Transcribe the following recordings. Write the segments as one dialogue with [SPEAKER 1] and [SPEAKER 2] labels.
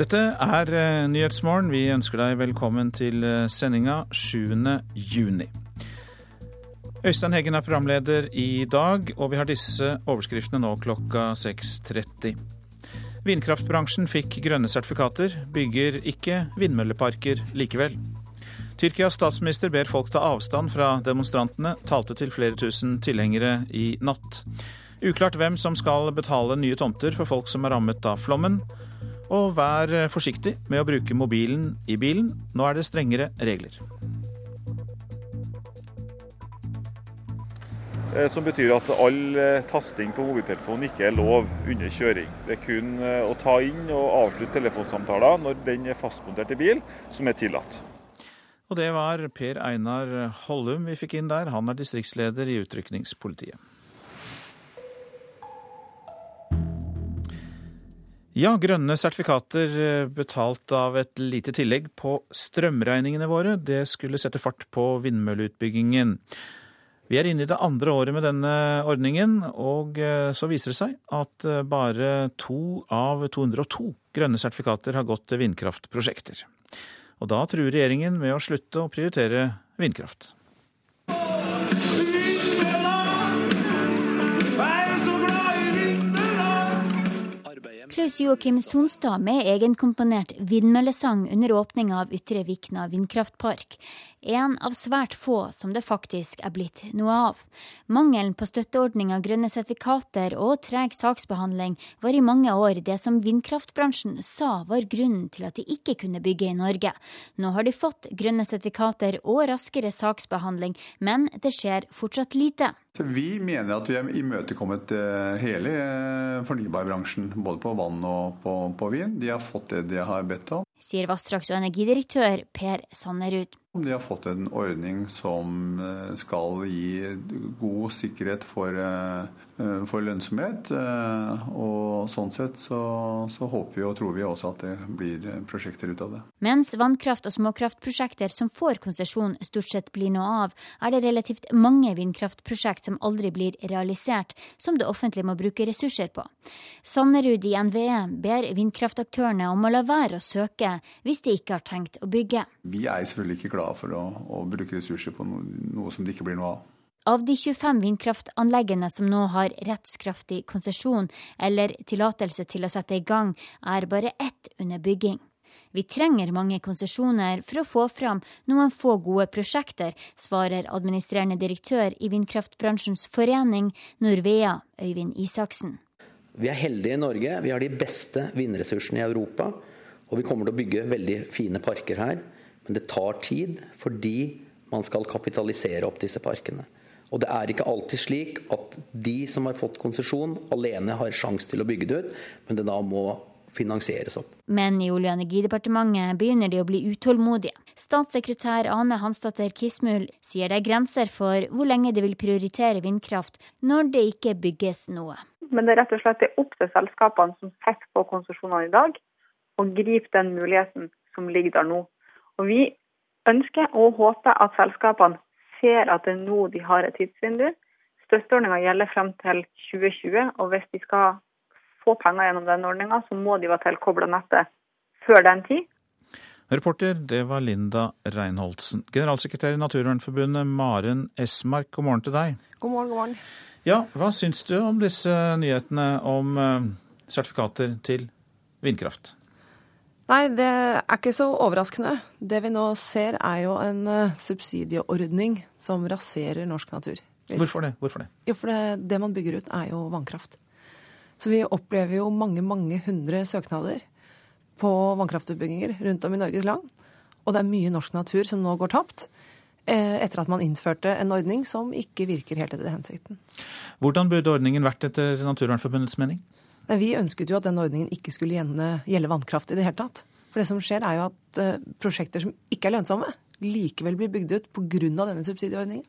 [SPEAKER 1] Dette er eh, Nyhetsmorgen. Vi ønsker deg velkommen til eh, sendinga 7. juni. Øystein Heggen er programleder i dag, og vi har disse overskriftene nå klokka 6.30. Vindkraftbransjen fikk grønne sertifikater, bygger ikke vindmølleparker likevel. Tyrkias statsminister ber folk ta avstand fra demonstrantene, talte til flere tusen tilhengere i natt. Uklart hvem som skal betale nye tomter for folk som er rammet av flommen. Og vær forsiktig med å bruke mobilen i bilen. Nå er det strengere regler.
[SPEAKER 2] Eh, som betyr at all eh, tasting på mobiltelefonen ikke er lov under kjøring. Det er kun eh, å ta inn og avslutte telefonsamtaler når den er fastmontert i bil, som er tillatt.
[SPEAKER 1] Og det var Per Einar Hollum vi fikk inn der. Han er distriktsleder i utrykningspolitiet. Ja, grønne sertifikater betalt av et lite tillegg på strømregningene våre. Det skulle sette fart på vindmølleutbyggingen. Vi er inne i det andre året med denne ordningen, og eh, så viser det seg at eh, bare to av 202 grønne sertifikater har gått til vindkraftprosjekter. Og da truer regjeringen med å slutte å prioritere vindkraft.
[SPEAKER 3] Klaus Joakim Sonstad med egenkomponert vindmøllesang under åpninga av Ytre Vikna vindkraftpark. En av svært få som det faktisk er blitt noe av. Mangelen på støtteordninger, grønne sertifikater og treg saksbehandling var i mange år det som vindkraftbransjen sa var grunnen til at de ikke kunne bygge i Norge. Nå har de fått grønne sertifikater og raskere saksbehandling, men det skjer fortsatt lite.
[SPEAKER 4] Vi mener at vi har imøtekommet eh, hele eh, fornybarbransjen, både på vann og på, på vin. De har fått det de har bedt om.
[SPEAKER 3] Sier vassdrags- og energidirektør Per Sannerud.
[SPEAKER 4] De har fått en ordning som eh, skal gi god sikkerhet for, eh, for lønnsomhet. Eh, og sånn sett så, så, håper vi og tror vi også at det blir prosjekter ut av det.
[SPEAKER 3] Mens vannkraft- og småkraftprosjekter som får konsesjon stort sett blir noe av, er det relativt mange vindkraftprosjekt som aldri blir realisert, som det offentlige må bruke ressurser på. Sannerud i NVE ber vindkraftaktørene om å la være å søke hvis de ikke har tenkt å bygge.
[SPEAKER 4] Vi er selvfølgelig ikke glad for å, å bruke ressurser på noe, noe som det ikke blir noe av.
[SPEAKER 3] Av de 25 vindkraftanleggene som nå har rettskraftig konsesjon eller tillatelse til å sette i gang, er bare ett under bygging. Vi trenger mange konsesjoner for å få fram noen få gode prosjekter, svarer administrerende direktør i vindkraftbransjens forening, Norvea, Øyvind Isaksen.
[SPEAKER 5] Vi er heldige i Norge. Vi har de beste vindressursene i Europa. Og vi kommer til å bygge veldig fine parker her. Men det tar tid fordi man skal kapitalisere opp disse parkene. Og det er ikke alltid slik at de som har fått konsesjon, alene har sjanse til å bygge det ut, men det da må finansieres opp.
[SPEAKER 3] Men i Olje- og energidepartementet begynner de å bli utålmodige. Statssekretær Ane Hansdatter Kismul sier det er grenser for hvor lenge de vil prioritere vindkraft når det ikke bygges noe.
[SPEAKER 6] Men det er rett og slett opp til selskapene som sitter på konsesjonene i dag, å gripe den muligheten som ligger der nå. Og Vi ønsker og håper at selskapene ser at det er nå de har et tidsvindu. Støtteordninga gjelder frem til 2020, og hvis de skal få penger gjennom den ordninga, så må de være tilkobla nettet før den tid.
[SPEAKER 1] Reporter, det var Linda Reinholdsen. Generalsekretær i Naturvernforbundet, Maren Esmark, god morgen til deg.
[SPEAKER 7] God morgen, god morgen.
[SPEAKER 1] Ja, Hva syns du om disse nyhetene om eh, sertifikater til vindkraft?
[SPEAKER 7] Nei, det er ikke så overraskende. Det vi nå ser er jo en uh, subsidieordning som raserer norsk natur.
[SPEAKER 1] Hvis... Hvorfor det? Hvorfor det?
[SPEAKER 7] Jo, for det, det, man bygger ut er jo vannkraft. Så vi opplever jo mange, mange hundre søknader på vannkraftutbygginger rundt om i Norges land. Og det er mye norsk natur som nå går tapt. Eh, etter at man innførte en ordning som ikke virker helt etter hensikten.
[SPEAKER 1] Hvordan burde ordningen vært etter Naturvernforbundets mening?
[SPEAKER 7] Nei, Vi ønsket jo at denne ordningen ikke skulle gjelde vannkraft i det hele tatt. For det som skjer, er jo at uh, prosjekter som ikke er lønnsomme, likevel blir bygd ut pga. denne subsidieordningen.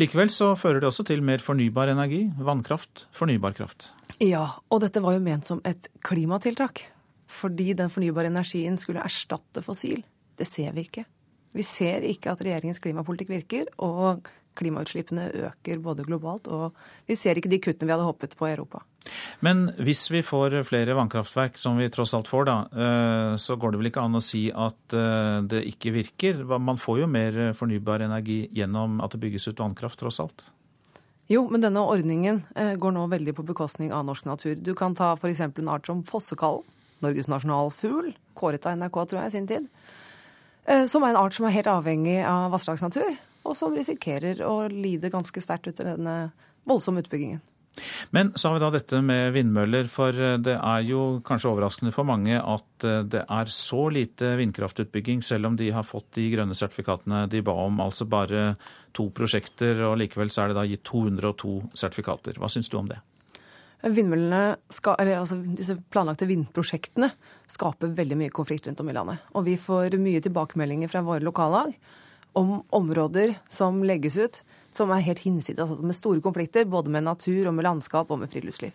[SPEAKER 1] Likevel så fører det også til mer fornybar energi. Vannkraft, fornybar kraft.
[SPEAKER 7] Ja, og dette var jo ment som et klimatiltak. Fordi den fornybare energien skulle erstatte fossil. Det ser vi ikke. Vi ser ikke at regjeringens klimapolitikk virker, og klimautslippene øker både globalt og Vi ser ikke de kuttene vi hadde håpet på i Europa.
[SPEAKER 1] Men hvis vi får flere vannkraftverk, som vi tross alt får, da, eh, så går det vel ikke an å si at eh, det ikke virker? Man får jo mer fornybar energi gjennom at det bygges ut vannkraft, tross alt?
[SPEAKER 7] Jo, men denne ordningen eh, går nå veldig på bekostning av norsk natur. Du kan ta f.eks. en art som fossekallen, Norges nasjonalfugl, kåret av NRK tror jeg i sin tid. Som er en art som er helt avhengig av vassdragsnatur, og som risikerer å lide ganske sterkt under denne voldsomme utbyggingen.
[SPEAKER 1] Men så har vi da dette med vindmøller, for eh, det er jo kanskje overraskende for mange at eh, det er så lite vindkraftutbygging, selv om de har fått de grønne sertifikatene de ba om. Altså bare to prosjekter, og likevel så er det da gitt 202 sertifikater. Hva syns du om det?
[SPEAKER 7] Vindmøllene, skal, eller altså disse planlagte vindprosjektene skaper veldig mye konflikt rundt om i landet. Og vi får mye tilbakemeldinger fra våre lokallag om områder som legges ut som er helt hinsides, altså med store konflikter både med natur og med landskap og med friluftsliv.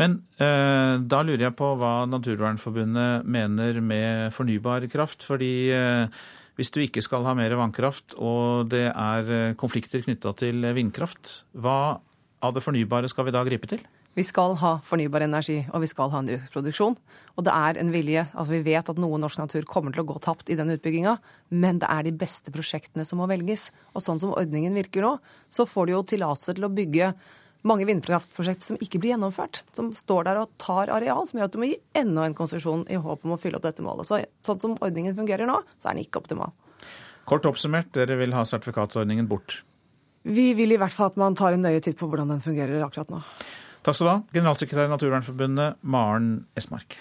[SPEAKER 1] Men eh, da lurer jeg på hva Naturvernforbundet mener med fornybar kraft. Fordi eh, hvis du ikke skal ha mer vannkraft, og det er eh, konflikter knytta til vindkraft, hva av det fornybare skal vi da gripe til?
[SPEAKER 7] Vi skal ha fornybar energi, og vi skal ha en økt produksjon. Og det er en vilje. Altså Vi vet at noe norsk natur kommer til å gå tapt i den utbygginga, men det er de beste prosjektene som må velges. Og sånn som ordningen virker nå, så får de jo tillatelse til å bygge mange vindkraftprosjekt som ikke blir gjennomført. Som står der og tar areal, som gjør at du må gi enda en konsesjon i håp om å fylle opp dette målet. Så sånn som ordningen fungerer nå, så er den ikke optimal.
[SPEAKER 1] Kort oppsummert, dere vil ha sertifikatsordningen bort?
[SPEAKER 7] Vi vil i hvert fall at man tar en nøye titt på hvordan den fungerer akkurat nå.
[SPEAKER 1] Takk skal du ha, generalsekretær i Naturvernforbundet, Maren Esmark.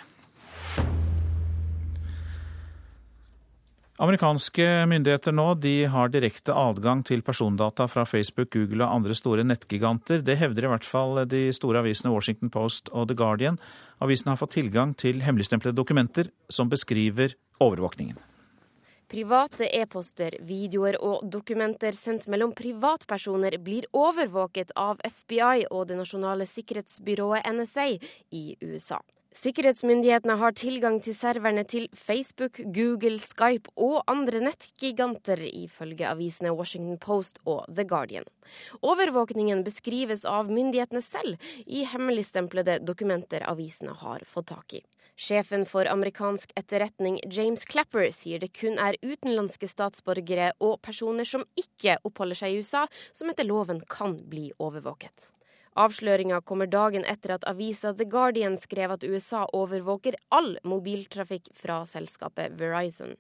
[SPEAKER 1] Amerikanske myndigheter nå de har direkte adgang til persondata fra Facebook, Google og andre store nettgiganter. Det hevder i hvert fall de store avisene Washington Post og The Guardian. Avisene har fått tilgang til hemmeligstemplede dokumenter som beskriver overvåkningen.
[SPEAKER 8] Private e-poster, videoer og dokumenter sendt mellom privatpersoner blir overvåket av FBI og det nasjonale sikkerhetsbyrået NSA i USA. Sikkerhetsmyndighetene har tilgang til serverne til Facebook, Google, Skype og andre nettgiganter, ifølge avisene Washington Post og The Guardian. Overvåkningen beskrives av myndighetene selv i hemmeligstemplede dokumenter avisene har fått tak i. Sjefen for amerikansk etterretning, James Clapper, sier det kun er utenlandske statsborgere og personer som ikke oppholder seg i USA, som etter loven kan bli overvåket. Avsløringa kommer dagen etter at avisa The Guardian skrev at USA overvåker all mobiltrafikk fra selskapet Verizon.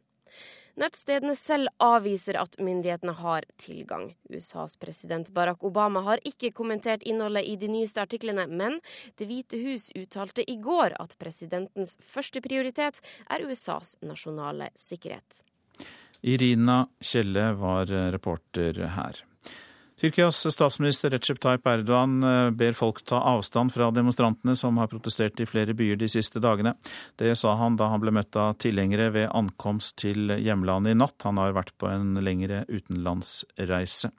[SPEAKER 8] Nettstedene selv avviser at myndighetene har tilgang. USAs president Barack Obama har ikke kommentert innholdet i de nyeste artiklene, men Det hvite hus uttalte i går at presidentens første prioritet er USAs nasjonale sikkerhet.
[SPEAKER 1] Irina Kjelle var reporter her. Tyrkias statsminister Recep Tayyip Erdogan eh, ber folk ta avstand fra demonstrantene som har protestert i flere byer de siste dagene. Det sa han da han ble møtt av tilhengere ved ankomst til hjemlandet i natt. Han har vært på en lengre utenlandsreise.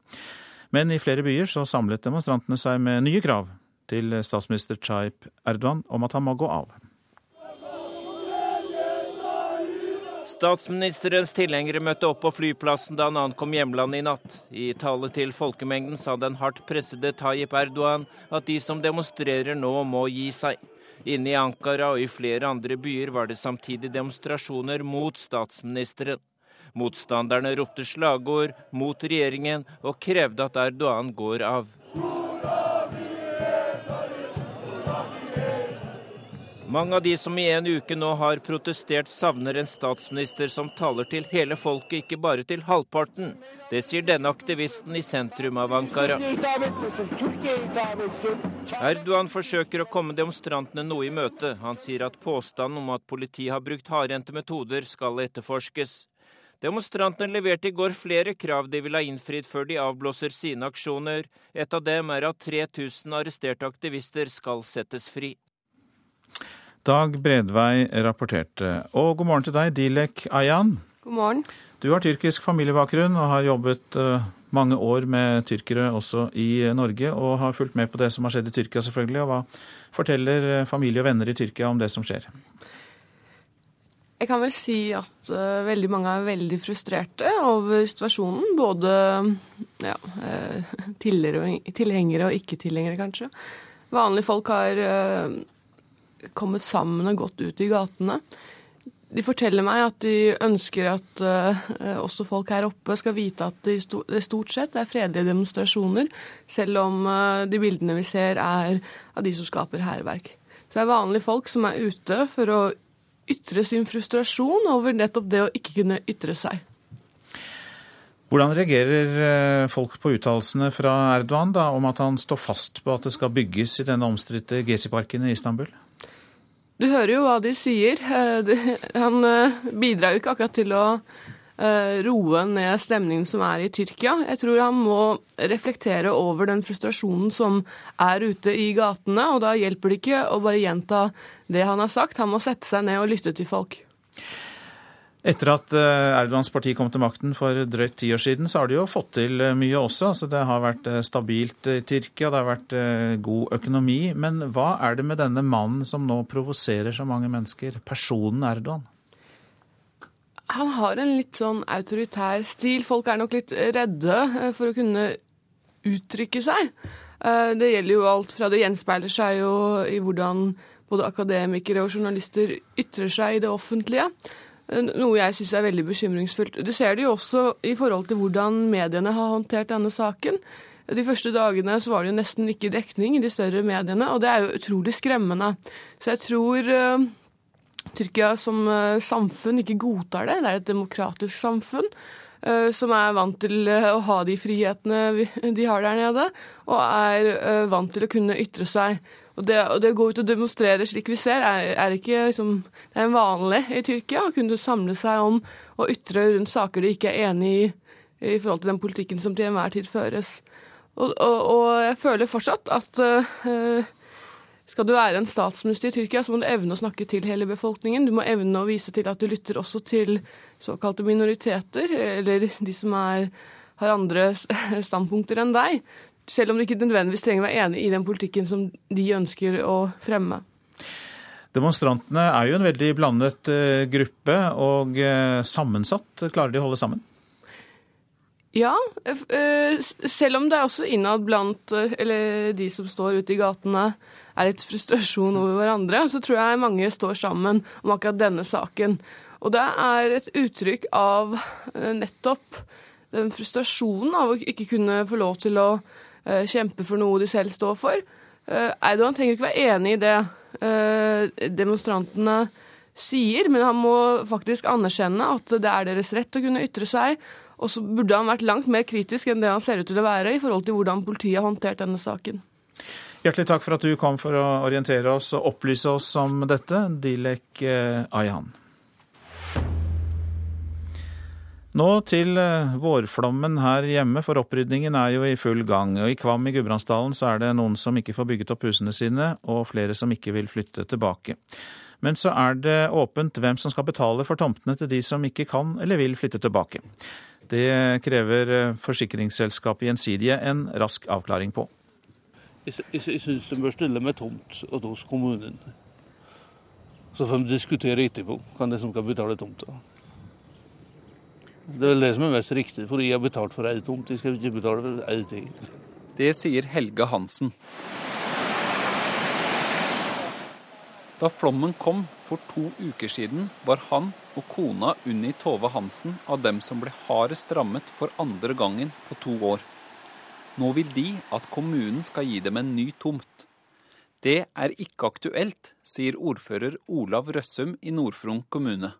[SPEAKER 1] Men i flere byer så samlet demonstrantene seg med nye krav til statsminister Tayyip Erdogan om at han må gå av.
[SPEAKER 9] Statsministerens tilhengere møtte opp på flyplassen da han ankom hjemlandet i natt. I tale til folkemengden sa den hardt pressede Tayyip Erdogan at de som demonstrerer nå, må gi seg. Inne i Ankara og i flere andre byer var det samtidig demonstrasjoner mot statsministeren. Motstanderne ropte slagord mot regjeringen og krevde at Erdogan går av. Mange av de som i en uke nå har protestert, savner en statsminister som taler til hele folket, ikke bare til halvparten. Det sier denne aktivisten i sentrum av Ankara. Erdogan forsøker å komme demonstrantene noe i møte. Han sier at påstanden om at politiet har brukt hardhendte metoder, skal etterforskes. Demonstrantene leverte i går flere krav de vil ha innfridd før de avblåser sine aksjoner. Et av dem er at 3000 arresterte aktivister skal settes fri.
[SPEAKER 1] Dag Bredvei rapporterte. Og god morgen til deg, Dilek Ayan.
[SPEAKER 10] God morgen.
[SPEAKER 1] Du har tyrkisk familiebakgrunn og har jobbet eh, mange år med tyrkere også i Norge, og har fulgt med på det som har skjedd i Tyrkia, selvfølgelig. Og hva forteller eh, familie og venner i Tyrkia om det som skjer?
[SPEAKER 10] Jeg kan vel si at uh, veldig mange er veldig frustrerte over situasjonen. Både ja, uh, tilhengere og ikke-tilhengere, kanskje. Vanlige folk har uh, kommet sammen og gått ut i gatene. De forteller meg at de ønsker at uh, også folk her oppe skal vite at det stort sett er fredelige demonstrasjoner, selv om uh, de bildene vi ser er av de som skaper hærverk. Så det er vanlige folk som er ute for å ytre sin frustrasjon over nettopp det å ikke kunne ytre seg.
[SPEAKER 1] Hvordan reagerer folk på uttalelsene fra Erdogan da, om at han står fast på at det skal bygges i denne omstridte Gezi-parken i Istanbul?
[SPEAKER 10] Du hører jo hva de sier. Eh, han eh, bidrar jo ikke akkurat til å eh, roe ned stemningen som er i Tyrkia. Jeg tror han må reflektere over den frustrasjonen som er ute i gatene, og da hjelper det ikke å bare gjenta det han har sagt. Han må sette seg ned og lytte til folk.
[SPEAKER 1] Etter at eh, Erdogans parti kom til makten for drøyt ti år siden, så har de jo fått til eh, mye også. Altså, det har vært eh, stabilt i Tyrkia, det har vært god økonomi. Men hva er det med denne mannen som nå provoserer så mange mennesker, personen Erdogan?
[SPEAKER 10] Han har en litt sånn autoritær stil. Folk er nok litt redde for å kunne uttrykke seg. Det gjelder jo alt fra Det gjenspeiler seg jo i hvordan både akademikere og journalister ytrer seg i det offentlige. Noe jeg syns er veldig bekymringsfullt. Du ser det jo også i forhold til hvordan mediene har håndtert denne saken. De første dagene så var det jo nesten ikke dekning i de større mediene, og det er jo utrolig skremmende. Så jeg tror uh, Tyrkia som uh, samfunn ikke godtar det. Det er et demokratisk samfunn uh, som er vant til å ha de frihetene de har der nede, og er vant til å kunne ytre seg. Og det, og det, å gå ut og demonstrere slik vi ser, er, er ikke liksom, det er vanlig i Tyrkia. Å kunne samle seg om å ytre rundt saker de ikke er enig i i forhold til den politikken som til enhver tid føres. Og, og, og jeg føler fortsatt at uh, skal du være en statsminister i Tyrkia, så må du evne å snakke til hele befolkningen. Du må evne å vise til at du lytter også til såkalte minoriteter, eller de som er, har andre standpunkter enn deg selv om du ikke nødvendigvis trenger å være enig i den politikken som de ønsker å fremme.
[SPEAKER 1] Demonstrantene er jo en veldig blandet eh, gruppe og eh, sammensatt. Klarer de å holde sammen?
[SPEAKER 10] Ja, eh, selv om det er også innad blant eller de som står ute i gatene er litt frustrasjon over hverandre, så tror jeg mange står sammen om akkurat denne saken. Og det er et uttrykk av nettopp den frustrasjonen av å ikke kunne få lov til å kjempe for noe de selv står for. Eh, Eidogan trenger ikke være enig i det eh, demonstrantene sier, men han må faktisk anerkjenne at det er deres rett å kunne ytre seg. Og så burde han vært langt mer kritisk enn det han ser ut til å være i forhold til hvordan politiet har håndtert denne saken.
[SPEAKER 1] Hjertelig takk for at du kom for å orientere oss og opplyse oss om dette, Dilek Ayhan. Nå til eh, vårflommen her hjemme, for opprydningen er jo i full gang. Og I Kvam i Gudbrandsdalen så er det noen som ikke får bygget opp husene sine, og flere som ikke vil flytte tilbake. Men så er det åpent hvem som skal betale for tomtene til de som ikke kan eller vil flytte tilbake. Det krever eh, forsikringsselskapet Gjensidige en rask avklaring på.
[SPEAKER 11] Jeg, jeg, jeg syns de bør stille med tomt hos kommunen. Så får vi diskutere etterpå hvem det som kan betale tomta. Det er vel det som er mest riktig, for jeg har betalt for ei tomt. Jeg skal ikke betale for ei ting.
[SPEAKER 12] Det sier Helge Hansen. Da flommen kom for to uker siden, var han og kona Unni Tove Hansen av dem som ble hardest rammet for andre gangen på to år. Nå vil de at kommunen skal gi dem en ny tomt. Det er ikke aktuelt, sier ordfører Olav Røssum i Nord-Fron kommune.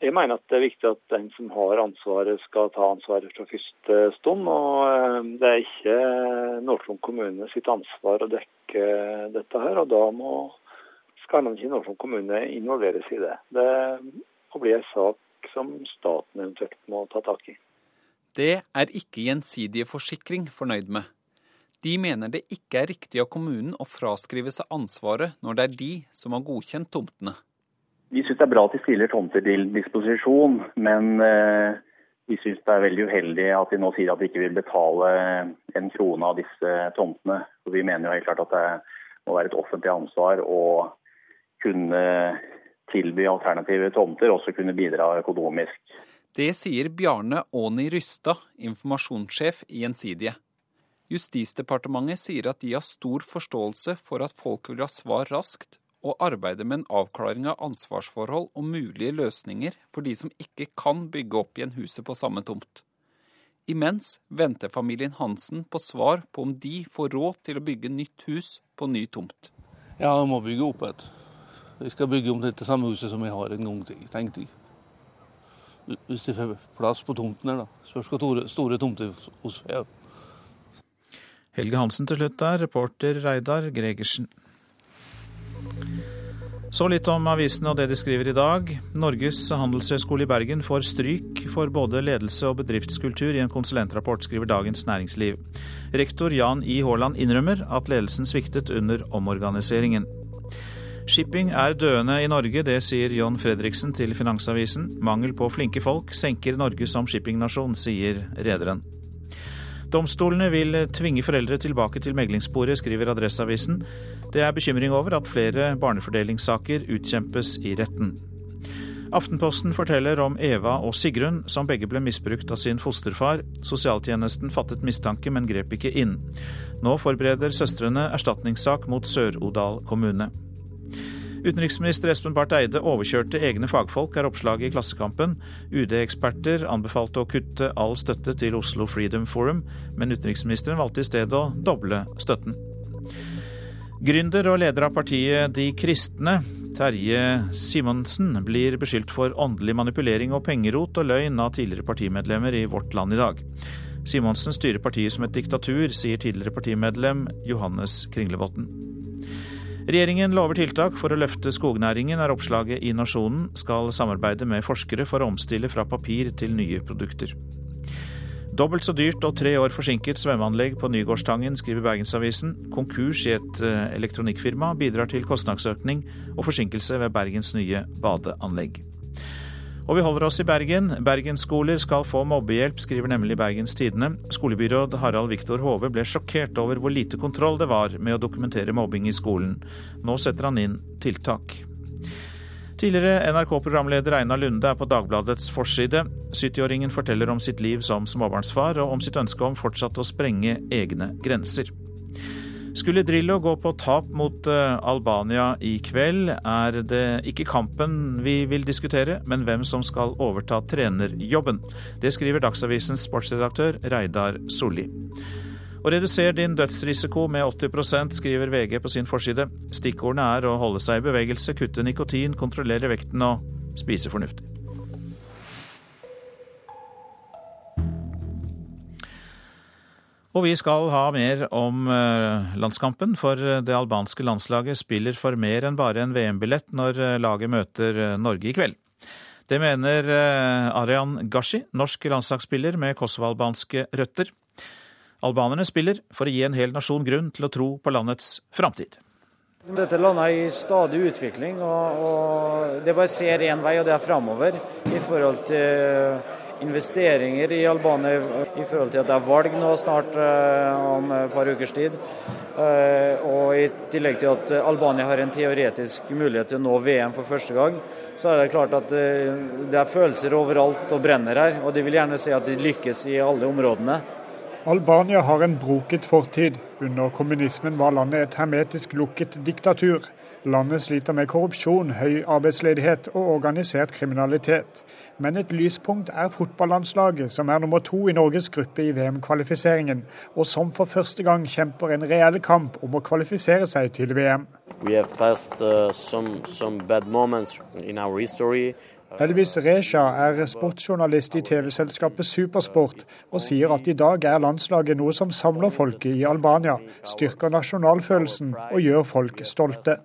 [SPEAKER 13] Jeg mener at det er viktig at den som har ansvaret, skal ta ansvaret fra første stund. og eh, Det er ikke Nord-Trond kommune sitt ansvar å dekke dette her. og Da må, skal ikke Nord-Trond kommune involveres i det. Det må bli en sak som staten eventuelt må ta tak i.
[SPEAKER 12] Det er ikke Gjensidige Forsikring fornøyd med. De mener det ikke er riktig av kommunen å fraskrive seg ansvaret når det er de som har godkjent tomtene.
[SPEAKER 14] Vi syns det er bra at de stiller tomter til disposisjon, men eh, vi syns det er veldig uheldig at de nå sier at de ikke vil betale en krone av disse tomtene. Og vi mener jo helt klart at det må være et offentlig ansvar å kunne tilby alternative tomter, også kunne bidra økonomisk.
[SPEAKER 12] Det sier Bjarne Aani Rystad, informasjonssjef i Gjensidige. Justisdepartementet sier at de har stor forståelse for at folk vil ha svar raskt, og arbeider med en avklaring av ansvarsforhold og mulige løsninger for de som ikke kan bygge opp igjen huset på samme tomt. Imens venter familien Hansen på svar på om de får råd til å bygge nytt hus på ny tomt.
[SPEAKER 11] Ja, vi må bygge opp et. Vi skal bygge om det samme huset som vi har en gang til, tenkte jeg. Hvis de får plass på tomten her, da. Spørs hvor store, store tomter hos ja.
[SPEAKER 1] Helge Hansen til slutt der, reporter Reidar Gregersen. Så litt om avisene og det de skriver i dag. Norges handelshøyskole i Bergen får stryk for både ledelse og bedriftskultur i en konsulentrapport, skriver Dagens Næringsliv. Rektor Jan I. Haaland innrømmer at ledelsen sviktet under omorganiseringen. Shipping er døende i Norge, det sier John Fredriksen til Finansavisen. Mangel på flinke folk senker Norge som shippingnasjon, sier rederen. Domstolene vil tvinge foreldre tilbake til meglingssporet, skriver Adresseavisen. Det er bekymring over at flere barnefordelingssaker utkjempes i retten. Aftenposten forteller om Eva og Sigrun, som begge ble misbrukt av sin fosterfar. Sosialtjenesten fattet mistanke, men grep ikke inn. Nå forbereder søstrene erstatningssak mot Sør-Odal kommune. Utenriksminister Espen Barth Eide overkjørte egne fagfolk, er oppslaget i Klassekampen. UD-eksperter anbefalte å kutte all støtte til Oslo Freedom Forum, men utenriksministeren valgte i stedet å doble støtten. Gründer og leder av partiet De kristne, Terje Simonsen, blir beskyldt for åndelig manipulering og pengerot og løgn av tidligere partimedlemmer i Vårt Land i dag. Simonsen styrer partiet som et diktatur, sier tidligere partimedlem Johannes Kringlebotn. Regjeringen lover tiltak for å løfte skognæringen, er oppslaget i Nasjonen. Skal samarbeide med forskere for å omstille fra papir til nye produkter. Dobbelt så dyrt og tre år forsinket svømmeanlegg på Nygårdstangen, skriver Bergensavisen. Konkurs i et eh, elektronikkfirma bidrar til kostnadsøkning og forsinkelse ved Bergens nye badeanlegg. Og vi holder oss i Bergen. Bergensskoler skal få mobbehjelp, skriver nemlig Bergens Tidende. Skolebyråd Harald Viktor Hove ble sjokkert over hvor lite kontroll det var med å dokumentere mobbing i skolen. Nå setter han inn tiltak. Tidligere NRK-programleder Einar Lunde er på Dagbladets forside. 70-åringen forteller om sitt liv som småbarnsfar, og om sitt ønske om fortsatt å sprenge egne grenser. Skulle Drillo gå på tap mot eh, Albania i kveld, er det ikke kampen vi vil diskutere, men hvem som skal overta trenerjobben. Det skriver Dagsavisens sportsredaktør Reidar Solli. Å redusere din dødsrisiko med 80% skriver VG på sin forside. Stikkordene er å holde seg i bevegelse, kutte nikotin, kontrollere vekten og spise fornuftig. Og vi skal ha mer om eh, landskampen, for det albanske landslaget spiller for mer enn bare en VM-billett når eh, laget møter eh, Norge i kveld. Det mener Arian Gashi, norsk landslagsspiller med kosovo-albanske røtter. Albanerne spiller for å gi en hel nasjon grunn til å tro på landets framtid.
[SPEAKER 15] Dette landet er i stadig utvikling, og, og det bare ser én vei, og det er framover. I forhold til investeringer i Albania i forhold til at det er valg nå snart eh, om et par ukers tid. Eh, og i tillegg til at Albania har en teoretisk mulighet til å nå VM for første gang, så er det klart at eh, det er følelser overalt og brenner her. Og de vil gjerne se at de lykkes i alle områdene.
[SPEAKER 16] Albania har en broket fortid. Under kommunismen var landet et hermetisk lukket diktatur. Landet sliter med korrupsjon, høy arbeidsledighet og organisert kriminalitet. Men et lyspunkt er fotballandslaget, som er nummer to i Norges gruppe i VM-kvalifiseringen, og som for første gang kjemper en reell kamp om å kvalifisere seg til VM.
[SPEAKER 17] Passed, uh, some, some
[SPEAKER 16] Elvis Resha er sportsjournalist i TV-selskapet Supersport, og sier at i dag er landslaget noe som samler folket i Albania, styrker nasjonalfølelsen og gjør folk stolte.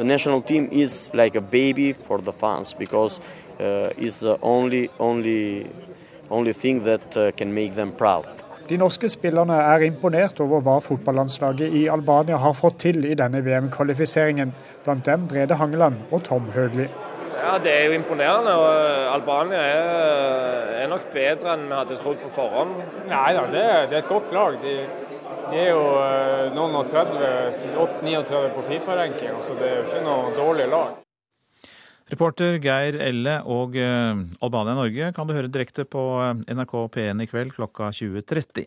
[SPEAKER 17] The national team is like a baby for the fans because uh, it's the only, only, only thing that uh, can make them proud.
[SPEAKER 16] De norske spillerne er imponert over hva fotballandslaget i Albania har fått til i denne VM-kvalifiseringen. Blant dem Brede Hangeland og Tom Høgli.
[SPEAKER 18] Ja, Det er jo imponerende. og Albania er, er nok bedre enn vi hadde trodd på forhånd.
[SPEAKER 19] Nei da, det, det, er et godt lag. De, de er jo eh, noen og 30, 39 på Fifa-ranking, så det er jo ikke noe dårlig lag.
[SPEAKER 1] Reporter Geir Elle og eh, Albania Norge kan du høre direkte på eh, NRK P1 i kveld klokka 20.30.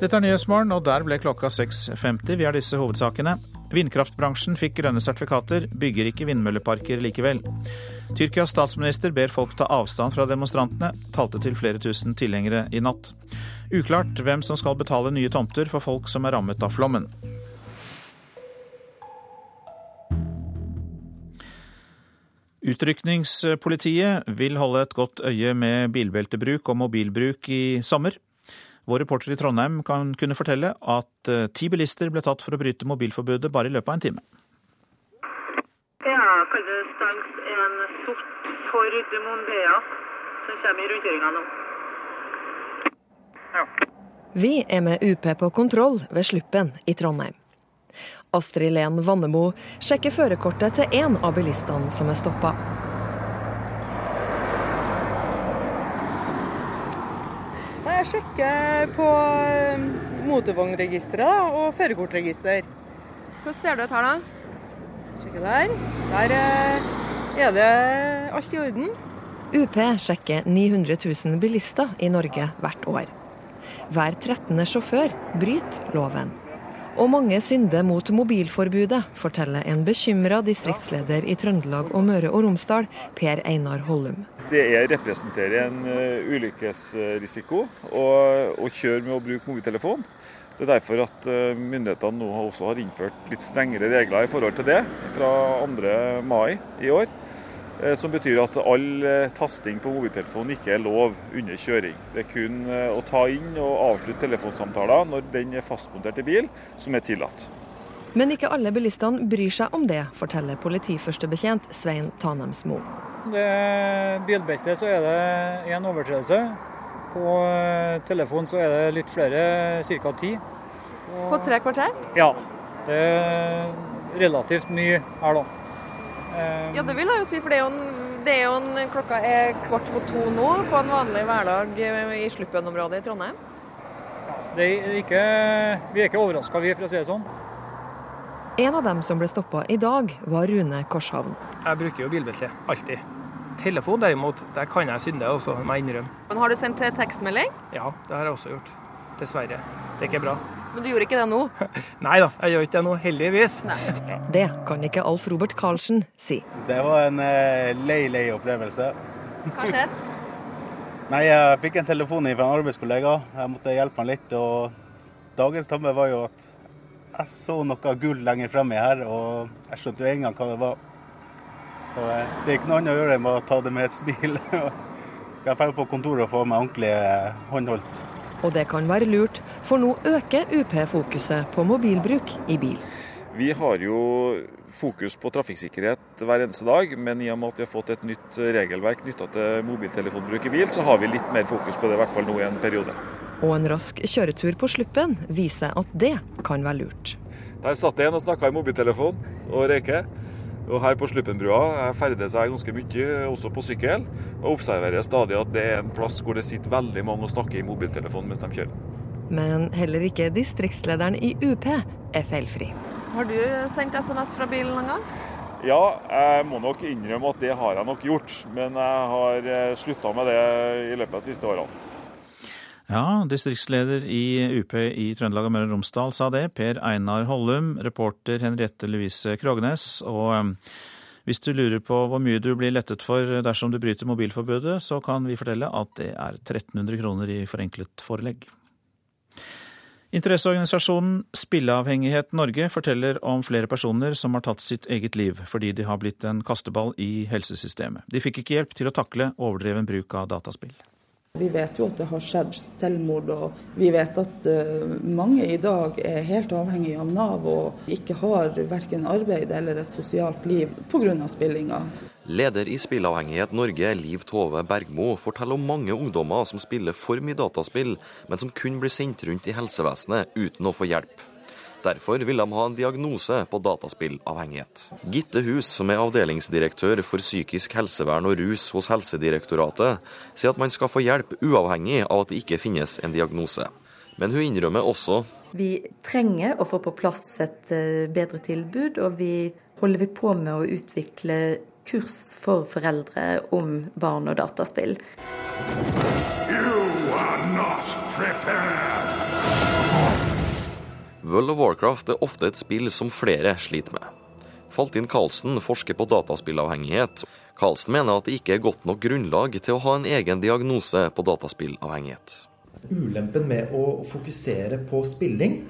[SPEAKER 1] Dette er Nyhetsmorgen, og der ble klokka 6.50. Vi har disse hovedsakene. Vindkraftbransjen fikk grønne sertifikater, bygger ikke vindmølleparker likevel. Tyrkias statsminister ber folk ta avstand fra demonstrantene, talte til flere tusen tilhengere i natt. Uklart hvem som skal betale nye tomter for folk som er rammet av flommen. Utrykningspolitiet vil holde et godt øye med bilbeltebruk og mobilbruk i sommer. Vår reporter i Trondheim kan kunne fortelle at eh, ti bilister ble tatt for å bryte mobilforbudet bare i løpet av en time.
[SPEAKER 20] Ja, kan du stanse en sort Ford Mondea som kommer i rundkjøringa nå?
[SPEAKER 21] Ja. Vi er med UP på kontroll ved Sluppen i Trondheim. Astrid Len Vannemo sjekker førerkortet til én av bilistene som er stoppa.
[SPEAKER 22] Jeg sjekker på eh, motorvognregisteret og førerkortregister.
[SPEAKER 21] Hvordan ser du ut her, da?
[SPEAKER 22] Sjekker der. Der eh, er det alt i orden.
[SPEAKER 21] UP sjekker 900 000 bilister i Norge hvert år. Hver 13. sjåfør bryter loven. Og mange synder mot mobilforbudet, forteller en bekymra distriktsleder i Trøndelag og Møre og Romsdal, Per Einar Hollum.
[SPEAKER 23] Det representerer en uh, ulykkesrisiko å, å, kjøre med å bruke mobiltelefon. Det er derfor at uh, myndighetene nå også har innført litt strengere regler i forhold til det fra 2. mai i år. Eh, som betyr at all eh, tasting på mobiltelefonen ikke er lov under kjøring. Det er kun eh, å ta inn og avslutte telefonsamtaler når den er fastmontert i bil, som er tillatt.
[SPEAKER 21] Men ikke alle bilistene bryr seg om det, forteller politiførstebetjent Svein Tanemsmo.
[SPEAKER 24] Det bilbeltet så er det én overtredelse. På telefon så er det litt flere, ca. ti.
[SPEAKER 21] På tre kvarter?
[SPEAKER 24] Ja. Det er relativt mye her, da.
[SPEAKER 21] Ja, det vil jeg jo si, for det er jo, en, det er jo en, klokka er kvart på to nå på en vanlig hverdag i Sluppen-området i Trondheim.
[SPEAKER 24] Det er ikke, vi er ikke overraska, vi, for å si det sånn.
[SPEAKER 21] En av dem som ble stoppa i dag, var Rune Korshavn.
[SPEAKER 25] Jeg bruker jo bilbelte, alltid. Telefon derimot, der kan jeg synde, også, må jeg innrømme.
[SPEAKER 21] Men Har du sendt tekstmelding?
[SPEAKER 25] Ja, det har jeg også gjort. Dessverre. Det er ikke bra.
[SPEAKER 21] Men du gjorde ikke det nå?
[SPEAKER 25] Nei da, jeg gjør ikke det nå, heldigvis. Nei.
[SPEAKER 21] Det kan ikke Alf Robert Karlsen si.
[SPEAKER 26] Det var en eh, lei, lei opplevelse.
[SPEAKER 21] Hva skjedde?
[SPEAKER 26] Nei, Jeg fikk en telefon fra en arbeidskollega. Jeg måtte hjelpe han litt. og Dagens tabbe var jo at jeg så noe gull lenger fremme her, og jeg skjønte jo en gang hva det var. Så eh, det er ikke noe annet å gjøre enn å ta det med et smil. Jeg drar på kontoret og få meg ordentlig eh, håndholdt.
[SPEAKER 21] Og det kan være lurt, for nå øker UP fokuset på mobilbruk i bil.
[SPEAKER 23] Vi har jo fokus på trafikksikkerhet hver eneste dag, men i og med at vi har fått et nytt regelverk knytta til mobiltelefonbruk i bil, så har vi litt mer fokus på det, i hvert fall nå i en periode.
[SPEAKER 21] Og en rask kjøretur på Sluppen viser at det kan være lurt.
[SPEAKER 23] Der satt en og snakka i mobiltelefon og røyker. Og her på Sluppenbrua ferdes jeg ganske mye, også på sykkel, og observerer stadig at det er en plass hvor det sitter veldig mange og snakker i mobiltelefonen mens de kjører.
[SPEAKER 21] Men heller ikke distriktslederen i UP er feilfri. Har du sendt SMS fra bilen noen gang?
[SPEAKER 23] Ja, jeg må nok innrømme at det har jeg nok gjort. Men jeg har eh, slutta med det i løpet av de siste årene.
[SPEAKER 1] Ja, distriktsleder i UP i Trøndelag og Møre og Romsdal sa det. Per Einar Hollum, reporter Henriette Louise Krognes. Og um, hvis du lurer på hvor mye du blir lettet for dersom du bryter mobilforbudet, så kan vi fortelle at det er 1300 kroner i forenklet forelegg. Interesseorganisasjonen Spilleavhengighet Norge forteller om flere personer som har tatt sitt eget liv fordi de har blitt en kasteball i helsesystemet. De fikk ikke hjelp til å takle overdreven bruk av dataspill.
[SPEAKER 27] Vi vet jo at det har skjedd selvmord, og vi vet at uh, mange i dag er helt avhengig av Nav og ikke har verken arbeid eller et sosialt liv pga. spillinga.
[SPEAKER 28] Leder i Spillavhengighet Norge, Liv Tove Bergmo, forteller om mange ungdommer som spiller for mye dataspill, men som kun blir sendt rundt i helsevesenet uten å få hjelp. Derfor vil de ha en diagnose på dataspillavhengighet. Gitte Hus, som er avdelingsdirektør for psykisk helsevern og rus hos Helsedirektoratet, sier at man skal få hjelp uavhengig av at det ikke finnes en diagnose. Men hun innrømmer også
[SPEAKER 29] Vi trenger å få på plass et eh, bedre tilbud, og vi holder vi på med å utvikle kurs for foreldre om barn og dataspill. You are not
[SPEAKER 28] World of Warcraft er ofte et spill som flere sliter med. Faltin Karlsen forsker på dataspillavhengighet. Karlsen mener at det ikke er godt nok grunnlag til å ha en egen diagnose på dataspillavhengighet.
[SPEAKER 30] Ulempen med å fokusere på spilling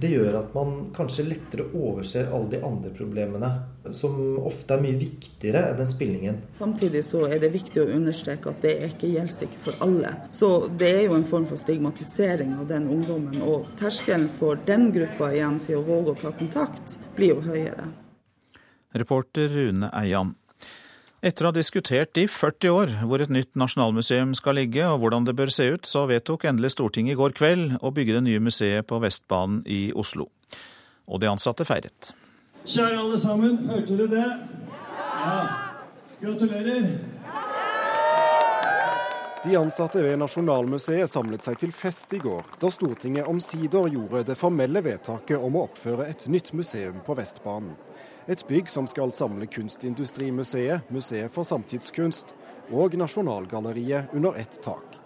[SPEAKER 30] det gjør at man kanskje lettere overser alle de andre problemene, som ofte er mye viktigere enn den spillingen.
[SPEAKER 27] Samtidig så er det viktig å understreke at det er ikke gjeldssikkert for alle. Så det er jo en form for stigmatisering av den ungdommen, og terskelen for den gruppa igjen til å våge å ta kontakt, blir jo høyere.
[SPEAKER 1] Reporter Rune Eian. Etter å ha diskutert i 40 år hvor et nytt nasjonalmuseum skal ligge og hvordan det bør se ut, så vedtok endelig Stortinget i går kveld å bygge det nye museet på Vestbanen i Oslo. Og de ansatte feiret.
[SPEAKER 31] Kjære alle sammen, hørte dere det? Ja. Gratulerer.
[SPEAKER 32] De ansatte ved Nasjonalmuseet samlet seg til fest i går, da Stortinget omsider gjorde det formelle vedtaket om å oppføre et nytt museum på Vestbanen. Et bygg som skal samle Kunstindustrimuseet, Museet for samtidskunst og Nasjonalgalleriet under ett tak.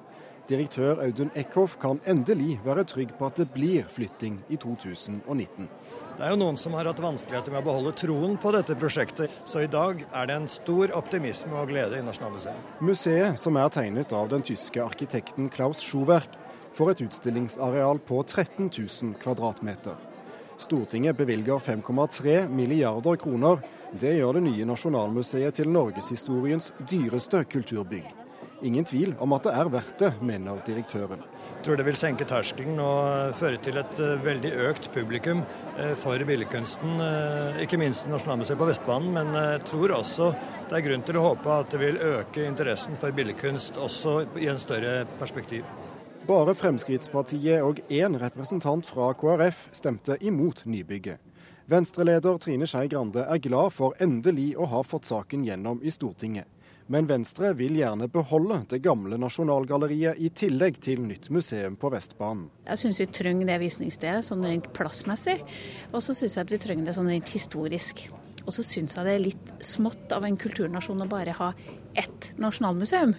[SPEAKER 32] Direktør Audun Eckhoff kan endelig være trygg på at det blir flytting i 2019.
[SPEAKER 33] Det er jo noen som har hatt vanskeligheter med å beholde troen på dette prosjektet, så i dag er det en stor optimisme og glede i Nasjonalmuseet.
[SPEAKER 32] Museet, som er tegnet av den tyske arkitekten Klaus Schuwerk, får et utstillingsareal på 13 000 kvadratmeter. Stortinget bevilger 5,3 milliarder kroner. Det gjør det nye Nasjonalmuseet til norgeshistoriens dyreste kulturbygg. Ingen tvil om at det er verdt det, mener direktøren.
[SPEAKER 33] Jeg tror det vil senke terskelen og føre til et eh, veldig økt publikum eh, for billedkunsten. Eh, ikke minst Nasjonalmuseet på Vestbanen, men jeg tror også det er grunn til å håpe at det vil øke interessen for billedkunst også i en større perspektiv.
[SPEAKER 32] Bare Fremskrittspartiet og én representant fra KrF stemte imot nybygget. Venstreleder Trine Skei Grande er glad for endelig å ha fått saken gjennom i Stortinget. Men Venstre vil gjerne beholde det gamle Nasjonalgalleriet i tillegg til nytt museum på Vestbanen.
[SPEAKER 34] Jeg syns vi trenger det visningsstedet sånn rent plassmessig, og så syns jeg at vi trenger det sånn rent historisk. Og så syns jeg det er litt smått av en kulturnasjon å bare ha ett nasjonalmuseum.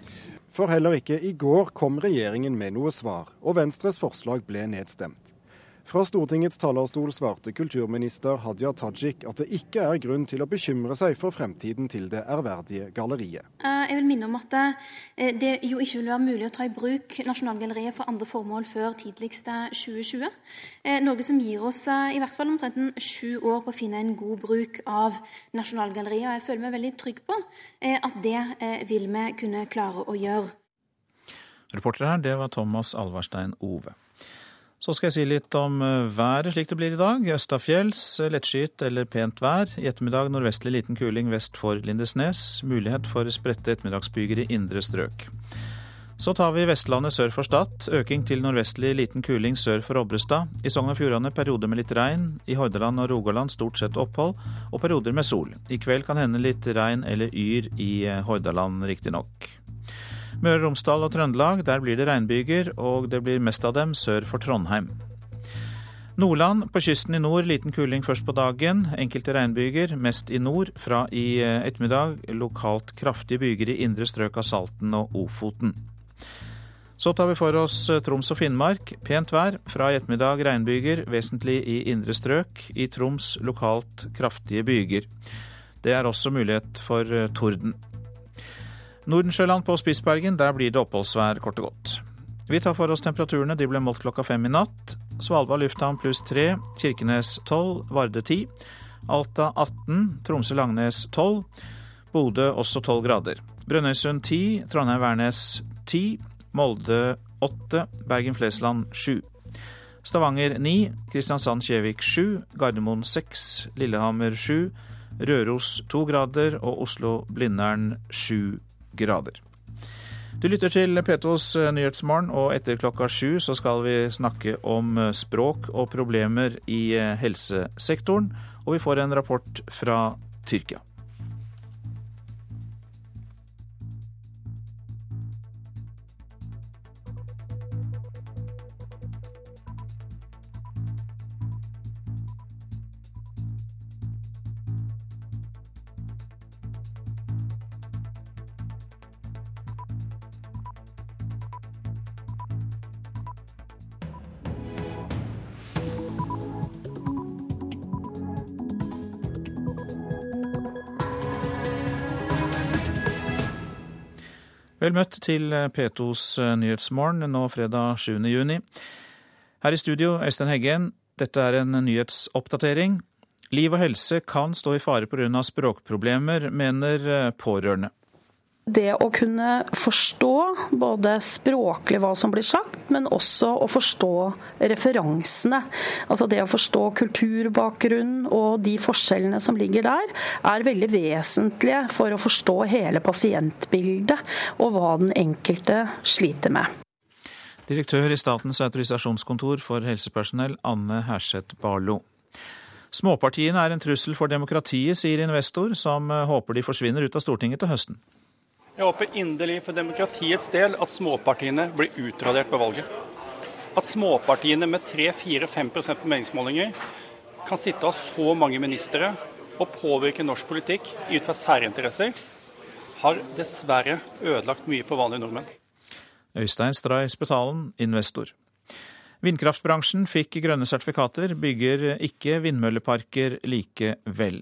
[SPEAKER 32] For heller ikke i går kom regjeringen med noe svar, og Venstres forslag ble nedstemt. Fra Stortingets talerstol svarte kulturminister Hadia Tajik at det ikke er grunn til å bekymre seg for fremtiden til det ærverdige galleriet.
[SPEAKER 35] Eh, jeg vil minne om at eh, det jo ikke vil være mulig å ta i bruk Nasjonalgalleriet for andre formål før tidligst 2020. Eh, noe som gir oss i hvert fall omtrent sju år på å finne en god bruk av Nasjonalgalleriet. Og jeg føler meg veldig trygg på at det vil vi kunne klare å gjøre.
[SPEAKER 1] Reporter her, det var Thomas Alvarstein Ove. Så skal jeg si litt om eh, været slik det blir i dag. Østafjells eh, lettskyet eller pent vær. I ettermiddag nordvestlig liten kuling vest for Lindesnes. Mulighet for spredte ettermiddagsbyger i indre strøk. Så tar vi Vestlandet sør for Stad. Øking til nordvestlig liten kuling sør for Obrestad. I Sogn og Fjordane perioder med litt regn. I Hordaland og Rogaland stort sett opphold, og perioder med sol. I kveld kan hende litt regn eller yr i eh, Hordaland, riktignok. Møre og Romsdal og Trøndelag, der blir det regnbyger, og det blir mest av dem sør for Trondheim. Nordland, på kysten i nord liten kuling først på dagen. Enkelte regnbyger, mest i nord. Fra i eh, ettermiddag lokalt kraftige byger i indre strøk av Salten og Ofoten. Så tar vi for oss eh, Troms og Finnmark. Pent vær. Fra i ettermiddag regnbyger, vesentlig i indre strøk. I Troms lokalt kraftige byger. Det er også mulighet for eh, torden. Nordensjøland på Spitsbergen, der blir det oppholdsvær, kort og godt. Vi tar for oss temperaturene. De ble målt klokka fem i natt. Svalbard lufthavn pluss tre, Kirkenes tolv, Varde ti. Alta 18, Tromsø-Langnes 12, Bodø også 12 grader. Brønnøysund 10, Trondheim-Værnes 10, Molde 8, Bergen-Flesland 7. Stavanger 9, Kristiansand-Kjevik 7, Gardermoen 6, Lillehammer 7, Røros 2 grader og Oslo-Blindern 7 grader. Du lytter til P2s eh, Nyhetsmorgen, og etter klokka sju så skal vi snakke om eh, språk og problemer i eh, helsesektoren, og vi får en rapport fra Tyrkia. Til P2s Nyhetsmorgen nå fredag 7. juni. Her i studio, Øystein Heggen. Dette er en nyhetsoppdatering. Liv og helse kan stå i fare pga. språkproblemer, mener pårørende
[SPEAKER 36] det å kunne forstå både språklig hva som blir sagt, men også å forstå referansene. Altså det å forstå kulturbakgrunn og de forskjellene som ligger der, er veldig vesentlige for å forstå hele pasientbildet og hva den enkelte sliter med.
[SPEAKER 1] Direktør i Statens autorisasjonskontor for helsepersonell, Anne Herseth Barlo. Småpartiene er en trussel for demokratiet, sier investor, som håper de forsvinner ut av Stortinget til høsten.
[SPEAKER 37] Jeg håper inderlig for demokratiets del at småpartiene blir utradert på valget. At småpartiene med 3-4-5% på meningsmålinger kan sitte av så mange ministre og påvirke norsk politikk ut fra særinteresser, har dessverre ødelagt mye for vanlige nordmenn.
[SPEAKER 1] Øystein Stray Spetalen, investor. Vindkraftbransjen fikk grønne sertifikater, bygger ikke vindmølleparker likevel.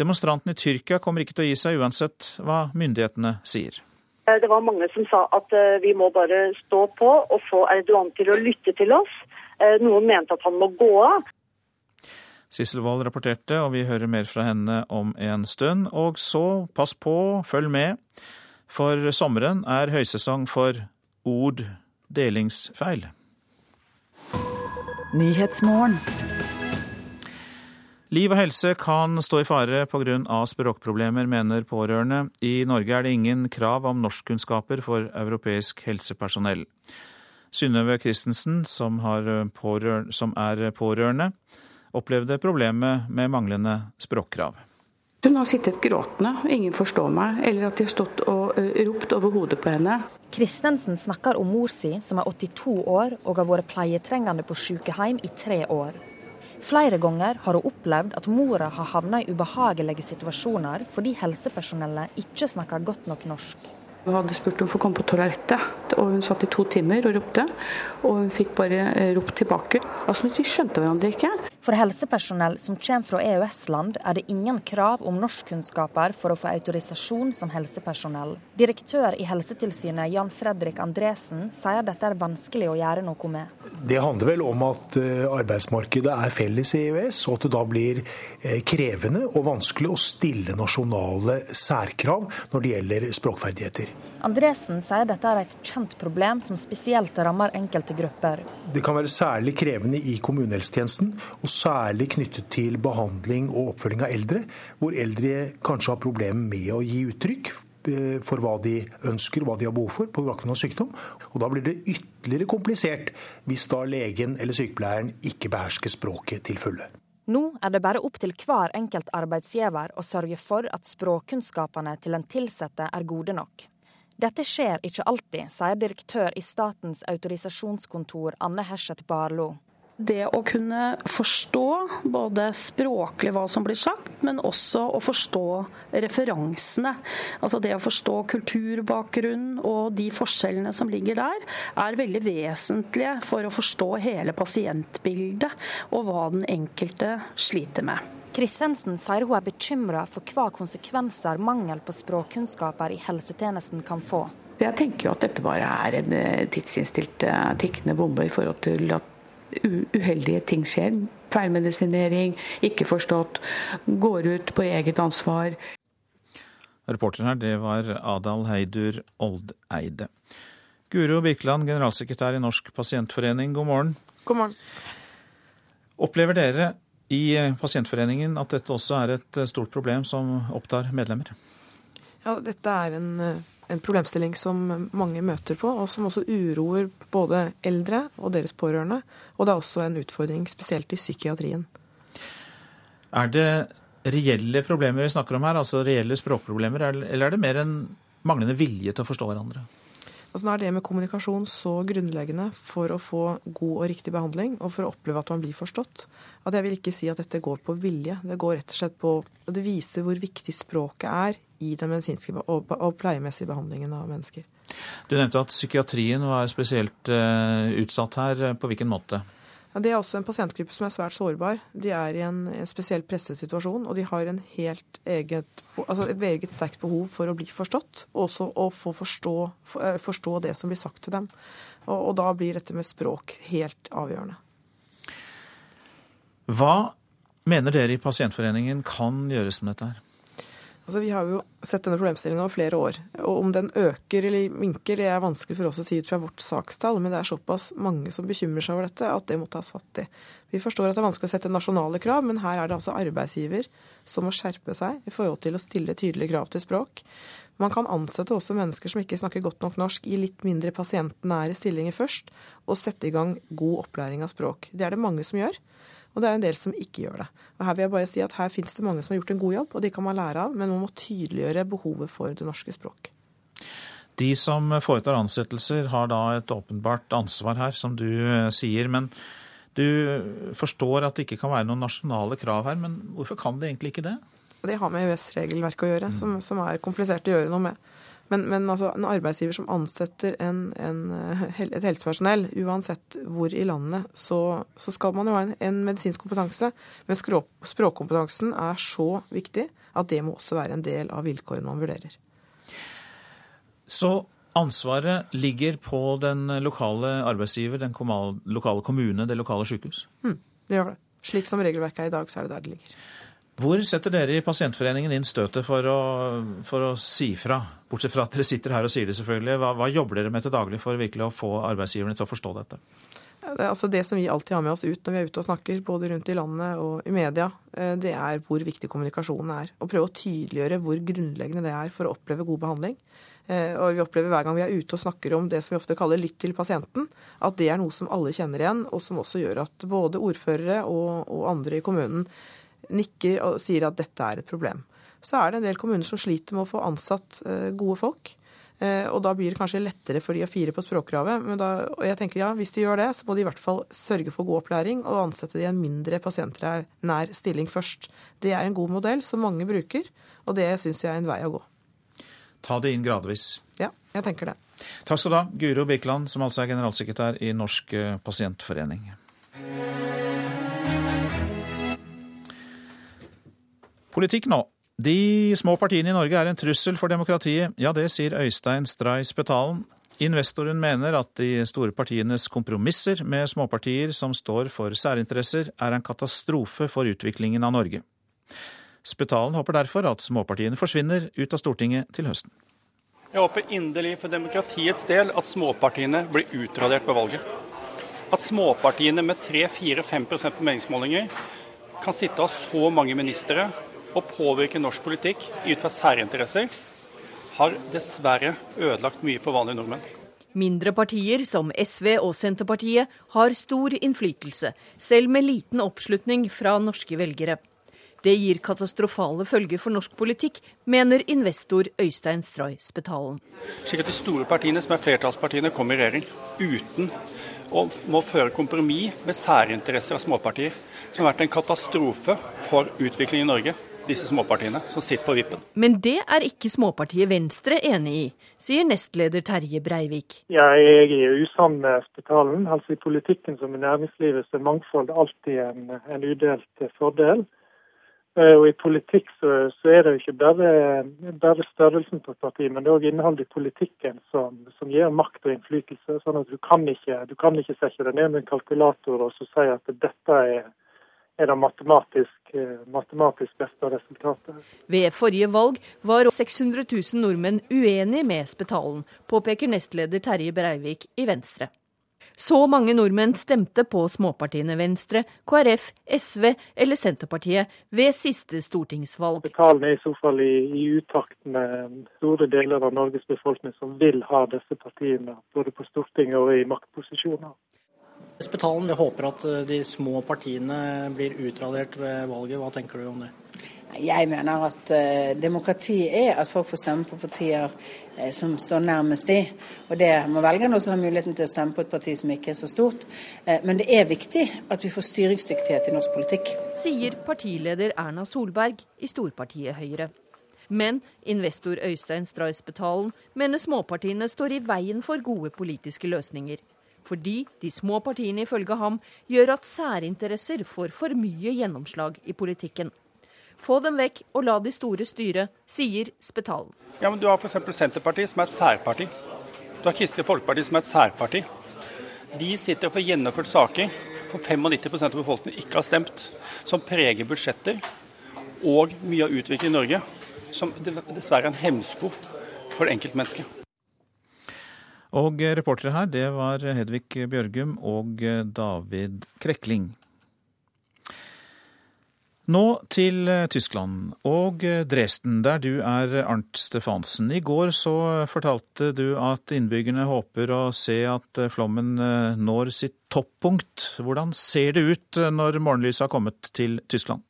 [SPEAKER 1] Demonstrantene i Tyrkia kommer ikke til å gi seg uansett hva myndighetene sier.
[SPEAKER 38] Eh, det var mange som sa at eh, vi må bare stå på og få Erdogan til å lytte til oss. Eh, noen mente at han må gå av.
[SPEAKER 1] Sissel Wold rapporterte, og vi hører mer fra henne om en stund. Og så, pass på, følg med, for sommeren er høysesong for ord delingsfeil.
[SPEAKER 39] Nyhetsmorgen.
[SPEAKER 1] Liv og helse kan stå i fare pga. språkproblemer, mener pårørende. I Norge er det ingen krav om norskkunnskaper for europeisk helsepersonell. Synnøve Christensen, som, som, er pårørende, opplevde problemet med manglende språkkrav.
[SPEAKER 40] Hun har sittet gråtende, ingen forstår meg, eller at de har stått og ropt over hodet på henne.
[SPEAKER 41] Christensen snakker om mor si, som er 82 år og har vært pleietrengende på sykehjem i tre år. Flere ganger har hun opplevd at mora har havnet i ubehagelige situasjoner fordi helsepersonellet ikke snakker godt nok norsk.
[SPEAKER 40] Hun hadde spurt om å få komme på toalettet, og hun satt i to timer og ropte. Og hun fikk bare eh, ropt tilbake. Altså, De skjønte hverandre ikke.
[SPEAKER 41] For helsepersonell som kommer fra EØS-land, er det ingen krav om norskkunnskaper for å få autorisasjon som helsepersonell. Direktør i Helsetilsynet Jan Fredrik Andresen sier dette er vanskelig å gjøre noe med.
[SPEAKER 29] Det handler vel om at eh, arbeidsmarkedet er felles i EØS, og at det da blir eh, krevende og vanskelig å stille nasjonale særkrav når det gjelder språkferdigheter.
[SPEAKER 41] Andresen sier dette er et kjent problem som spesielt rammer enkelte grupper.
[SPEAKER 29] Det kan være særlig krevende i kommunehelsetjenesten, og særlig knyttet til behandling og oppfølging av eldre, hvor eldre kanskje har problemer med å gi uttrykk eh, for hva de ønsker og hva de har behov for på bakgrunn av sykdom. Og Da blir det ytterligere komplisert hvis da legen eller sykepleieren ikke behersker språket til fulle.
[SPEAKER 41] Nå er det bare opp til hver enkelt arbeidsgiver å sørge for at språkkunnskapene til den ansatte er gode nok. Dette skjer ikke alltid, sier direktør i Statens autorisasjonskontor Anne Herseth Barlo.
[SPEAKER 36] Det å kunne forstå både språklig hva som blir sagt, men også å forstå referansene. Altså det å forstå kulturbakgrunn og de forskjellene som ligger der, er veldig vesentlige for å forstå hele pasientbildet og hva den enkelte sliter med.
[SPEAKER 41] Christensen sier hun er bekymra for hva konsekvenser mangel på språkkunnskaper i helsetjenesten kan få.
[SPEAKER 40] Jeg tenker jo at dette bare er en eh, tidsinnstilt eh, tikkende bombe i forhold til at uheldige ting skjer. Feilmedisinering, ikke forstått, går ut på eget ansvar.
[SPEAKER 1] Reporter her, det var Adal Heidur Oldeide. Guro Birkeland, generalsekretær i Norsk pasientforening, god morgen.
[SPEAKER 23] God morgen.
[SPEAKER 1] Opplever dere i eh, Pasientforeningen at dette også er et eh, stort problem som opptar medlemmer?
[SPEAKER 23] Ja, dette er en, eh, en, problemstilling som mange møter på, og som også uroer både eldre og deres pårørende. Og det er også en utfordring spesielt i psykiatrien.
[SPEAKER 1] Er det reelle problemer vi snakker om her, altså reelle språkproblemer, eller er det mer en manglende vilje til å forstå hverandre?
[SPEAKER 23] Altså Nå er det med kommunikasjon så grunnleggende for å få god og riktig behandling, og for å oppleve at man blir forstått, at jeg vil ikke si at dette går på vilje. Det går rett og slett på Det viser hvor viktig språket er i den medisinske og, pleiemessige behandlingen av mennesker.
[SPEAKER 1] Du nevnte at psykiatrien var spesielt uh, utsatt her. På hvilken måte?
[SPEAKER 23] Ja, det er også en pasientgruppe som er svært sårbar. De er i en, spesiell presset situasjon, og de har eget, altså et eget sterkt behov for å bli forstått, og også å få forstå, eh, forstå det som blir sagt til dem. Og, og da blir dette med språk helt avgjørende.
[SPEAKER 1] Hva mener dere i Pasientforeningen kan gjøres med dette her?
[SPEAKER 23] Altså, vi har jo sett denne problemstillingen over flere år. Og om den øker eller minker, det er vanskelig for oss å si ut fra vårt sakstall, men det er såpass mange som bekymrer seg over dette, at det må tas fatt i. Vi forstår at det er vanskelig å sette nasjonale krav, men her er det altså arbeidsgiver som må skjerpe seg i forhold til å stille tydelige krav til språk. Man kan ansette også mennesker som ikke snakker godt nok norsk i litt mindre pasientnære stillinger først, og sette i gang god opplæring av språk. Det er det mange som gjør. Og det er en del som ikke gjør det. Og Her vil jeg bare si at her finnes det mange som har gjort en god jobb, og de kan man lære av, men man må tydeliggjøre behovet for det norske språk.
[SPEAKER 1] De som foretar ansettelser har da et åpenbart ansvar her, som du eh, sier. Men du forstår at det ikke kan være noen nasjonale krav her, men hvorfor kan det egentlig ikke det?
[SPEAKER 23] Det har med EØS-regelverket å gjøre, som, som er komplisert å gjøre noe med. Men, men altså, en arbeidsgiver som ansetter en, en, eh, et helsepersonell, uansett hvor i landet, så, så skal man jo ha en, en medisinsk kompetanse. Men språk, språkkompetansen er så viktig at det må også være en del av vilkårene man vurderer.
[SPEAKER 1] Så ansvaret ligger på den lokale arbeidsgiver, den lokale kommune, det lokale sykehus?
[SPEAKER 23] Mm, det gjør det. Slik som regelverket er i dag, så er det der det ligger.
[SPEAKER 1] Hvor setter dere i Pasientforeningen inn støtet for å, for å si fra? Bortsett fra at dere sitter her og sier det, selvfølgelig. Hva, hva jobber dere med til daglig for virkelig å få arbeidsgiverne til å forstå dette?
[SPEAKER 23] Det, altså det som vi alltid har med oss ut når vi er ute og snakker, både rundt i landet og i media, eh, det er hvor viktig kommunikasjonen er. Og prøve å tydeliggjøre hvor grunnleggende det er for å oppleve god behandling. Eh, og vi opplever hver gang vi er ute og snakker om det som vi ofte kaller lytt til pasienten, at det er noe som alle kjenner igjen, og som også gjør at både ordførere og, og andre i kommunen nikker og sier at dette er et problem. Så er det en del kommuner som sliter med å få ansatt eh, gode folk. Eh, og da blir det kanskje lettere for de å fire på språkkravet. Men da, og jeg tenker ja, hvis de gjør det, så må de i hvert fall sørge for god opplæring og ansette de i en mindre pasientnær stilling først. Det er en god modell som mange bruker, og det syns jeg er en vei å gå.
[SPEAKER 1] Ta det inn gradvis.
[SPEAKER 23] Ja, jeg tenker det.
[SPEAKER 1] Takk skal du ha, Guro Birkeland, som altså er generalsekretær i Norsk pasientforening. Politikk nå. De små partiene i Norge er en trussel for demokratiet. Ja, det sier Øystein Stray Spetalen. Investoren mener at de store partienes kompromisser med småpartier som står for særinteresser, er en katastrofe for utviklingen av Norge. Spetalen håper derfor at småpartiene forsvinner ut av Stortinget til høsten.
[SPEAKER 37] Jeg håper inderlig for demokratiets del at småpartiene blir utradert på valget. At småpartiene med 3-4-5% på meningsmålinger kan sitte av så mange ministre å påvirke norsk politikk ut fra særinteresser, har dessverre ødelagt mye for vanlige nordmenn.
[SPEAKER 39] Mindre partier som SV og Senterpartiet har stor innflytelse, selv med liten oppslutning fra norske velgere. Det gir katastrofale følger for norsk politikk, mener investor Øystein Stray Spetalen.
[SPEAKER 37] Slik at de store partiene, som er flertallspartiene, kommer i regjering uten å må føre kompromiss med særinteresser av småpartier, som har vært en katastrofe for utviklingen i Norge disse småpartiene som sitter på vippen.
[SPEAKER 39] Men det er ikke småpartiet Venstre enig i, sier nestleder Terje Breivik.
[SPEAKER 42] Ja, jeg er usann med Spetalen. Altså I politikken som i næringslivet så er mangfold alltid en, en udelt fordel. Eh, og I politikk så, så er det jo ikke bare, bare størrelsen på partiet, men det er òg innholdet i politikken som, som, gir makt og innflytelse. sånn at Du kan ikke, du kan ikke sette deg ned med en kalkulator og så si at dette er er det matematisk, eh, matematisk beste resultatet.
[SPEAKER 39] Ved forrige valg var 600 000 nordmenn uenig med Spetalen, påpeker nestleder Terje Breivik i Venstre. Så mange nordmenn stemte på småpartiene Venstre, KrF, SV eller Senterpartiet ved siste stortingsvalg.
[SPEAKER 42] Spetalen er i så fall i, i utakt med store deler av Norges befolkning som vil ha disse partiene både på Stortinget og i maktposisjoner.
[SPEAKER 43] Spetalen håper at eh, de små partiene blir utradert ved valget. Hva tenker du om det?
[SPEAKER 44] Jeg mener at uh, demokrati er at folk får stemme på partier uh, som står nærmest de. Og det må velgerne også ha muligheten til å stemme på et parti som ikke er så stort. Uh, men det er viktig at vi får styringsdyktighet i norsk politikk.
[SPEAKER 39] Sier partileder Erna Solberg i storpartiet Høyre. Men investor Øystein Streisbetalen mener småpartiene står i veien for gode politiske løsninger. Fordi de små partiene ifølge ham gjør at særinteresser får for mye gjennomslag i politikken. Få dem vekk og la de store styre, sier Spetalen.
[SPEAKER 37] Ja, men Du har f.eks. Senterpartiet, som er et særparti. Du har Kristelig Folkeparti, som er et særparti. De sitter og får gjennomført saker for 95% av befolkningen ikke har stemt, som preger budsjetter og mye av utviklingen i Norge, som dessverre er en hemsko for enkeltmennesket.
[SPEAKER 1] Og reportere her, det var Hedvig Bjørgum og David Krekling. Nå til Tyskland og Dresden, der du er Arnt Stefansen. I går så fortalte du at innbyggerne håper å se at flommen når sitt toppunkt. Hvordan ser det ut når morgenlyset har kommet til Tyskland?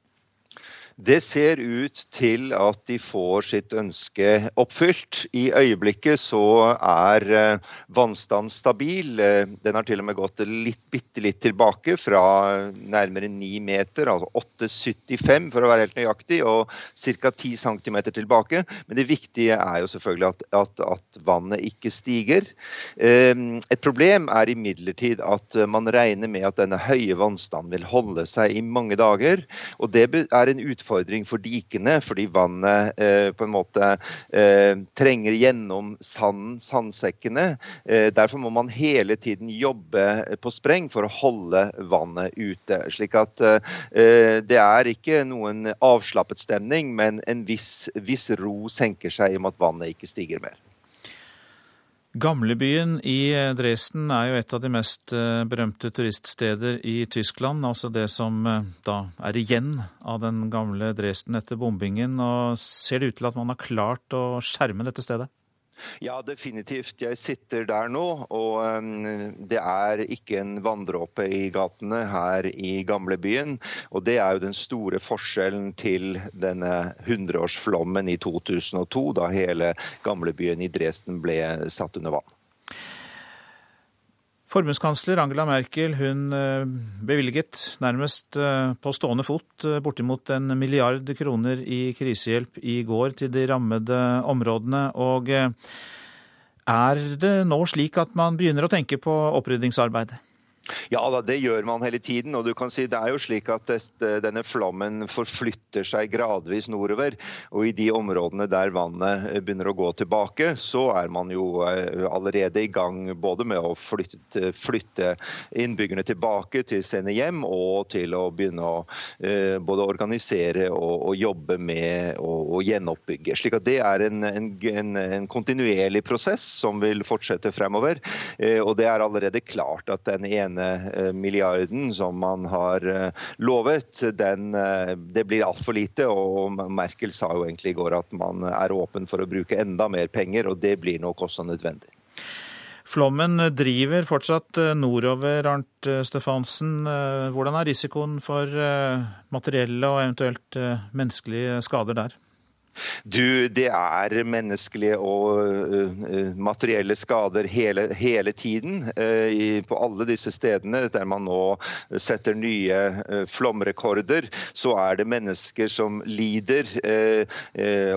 [SPEAKER 45] Det ser ut til at de får sitt ønske oppfylt. I øyeblikket så er eh, vannstanden stabil. Eh, den har til og med gått litt, bitte litt tilbake, fra nærmere 9 meter, altså 8,75 for å være helt nøyaktig, og ca. 10 cm tilbake. Men det viktige er jo selvfølgelig at, at, at vannet ikke stiger. Eh, et problem er imidlertid at man regner med at denne høye vannstanden vil holde seg i mange dager. og det er en utfordring utfordring for dikene, fordi vannet eh, på en måte eh, trenger gjennom sanden, sandsekkene. Eh, derfor må man hele tiden jobbe på spreng for å holde vannet ute. Slik at eh, det er ikke noen avslappet stemning, men en viss, viss ro senker seg i og med at vannet ikke stiger mer.
[SPEAKER 1] Gamlebyen i Dresden er jo et av de mest eh, berømte turiststeder i Tyskland. Altså det som eh, da er igjen av den gamle Dresden etter bombingen. Og ser det ut til at man har klart å skjerme dette stedet?
[SPEAKER 45] Ja, definitivt. Jeg sitter der nå, og um, det er ikke en vanndråpe i gatene her i gamlebyen. Og det er jo den store forskjellen til denne hundreårsflommen i 2002, da hele gamlebyen i Dresden ble satt under vann.
[SPEAKER 1] Forbundskansler Angela Merkel hun eh, bevilget nærmest eh, på stående fot eh, bortimot en milliard kroner i krisehjelp i går til de rammede områdene. Og er det nå slik at man begynner å tenke på oppryddingsarbeidet?
[SPEAKER 45] Ja da, det gjør man hele tiden. og du kan si Det er jo slik at denne flommen forflytter seg gradvis nordover. og I de områdene der vannet begynner å gå tilbake, så er man jo eh, allerede i gang både med å flytte, flytte innbyggerne tilbake til sine hjem, og til å begynne å eh, både organisere og, og jobbe med å, gjenoppbygge. slik at Det er en, en, en, kontinuerlig prosess som vil fortsette fremover. Eh, og Det er allerede klart at den ene ene eh, milliarden som man har eh, lovet, den, eh, det blir altfor lite. Og Merkel sa jo egentlig i går at man er åpen for å bruke enda mer penger, og det blir nok også nødvendig.
[SPEAKER 1] Flommen driver fortsatt nordover, Arnt Stefansen. Hvordan er risikoen for materielle og eventuelt menneskelige skader der?
[SPEAKER 45] Du, det er menneskelige og uh, materielle skader hele, hele tiden uh, i, på alle disse stedene der man nå setter nye flomrekorder. Så er det mennesker som lider,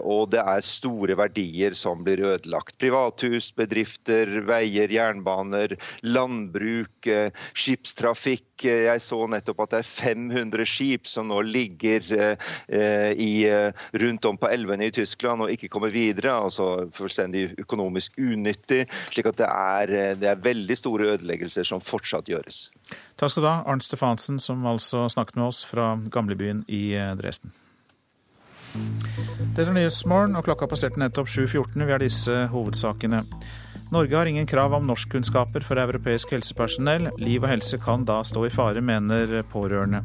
[SPEAKER 45] og det er store verdier som blir ødelagt. Privathus, bedrifter, veier, jernbaner, landbruk, skipstrafikk. Jeg så nettopp at det er 500 skip som nå ligger i, rundt om på elvene i Tyskland og ikke kommer videre. altså Fullstendig økonomisk unyttig. slik at det er, det er veldig store ødeleggelser som fortsatt gjøres.
[SPEAKER 1] Takk skal du ha, Arnt Stefansen, som altså snakket med oss fra gamlebyen i eh, Dresden. Dette er Nyhetsmorgen, og klokka passerte nettopp 7.14. Vi har disse hovedsakene. Norge har ingen krav om norskkunnskaper for europeisk helsepersonell. Liv og helse kan da stå i fare, mener pårørende.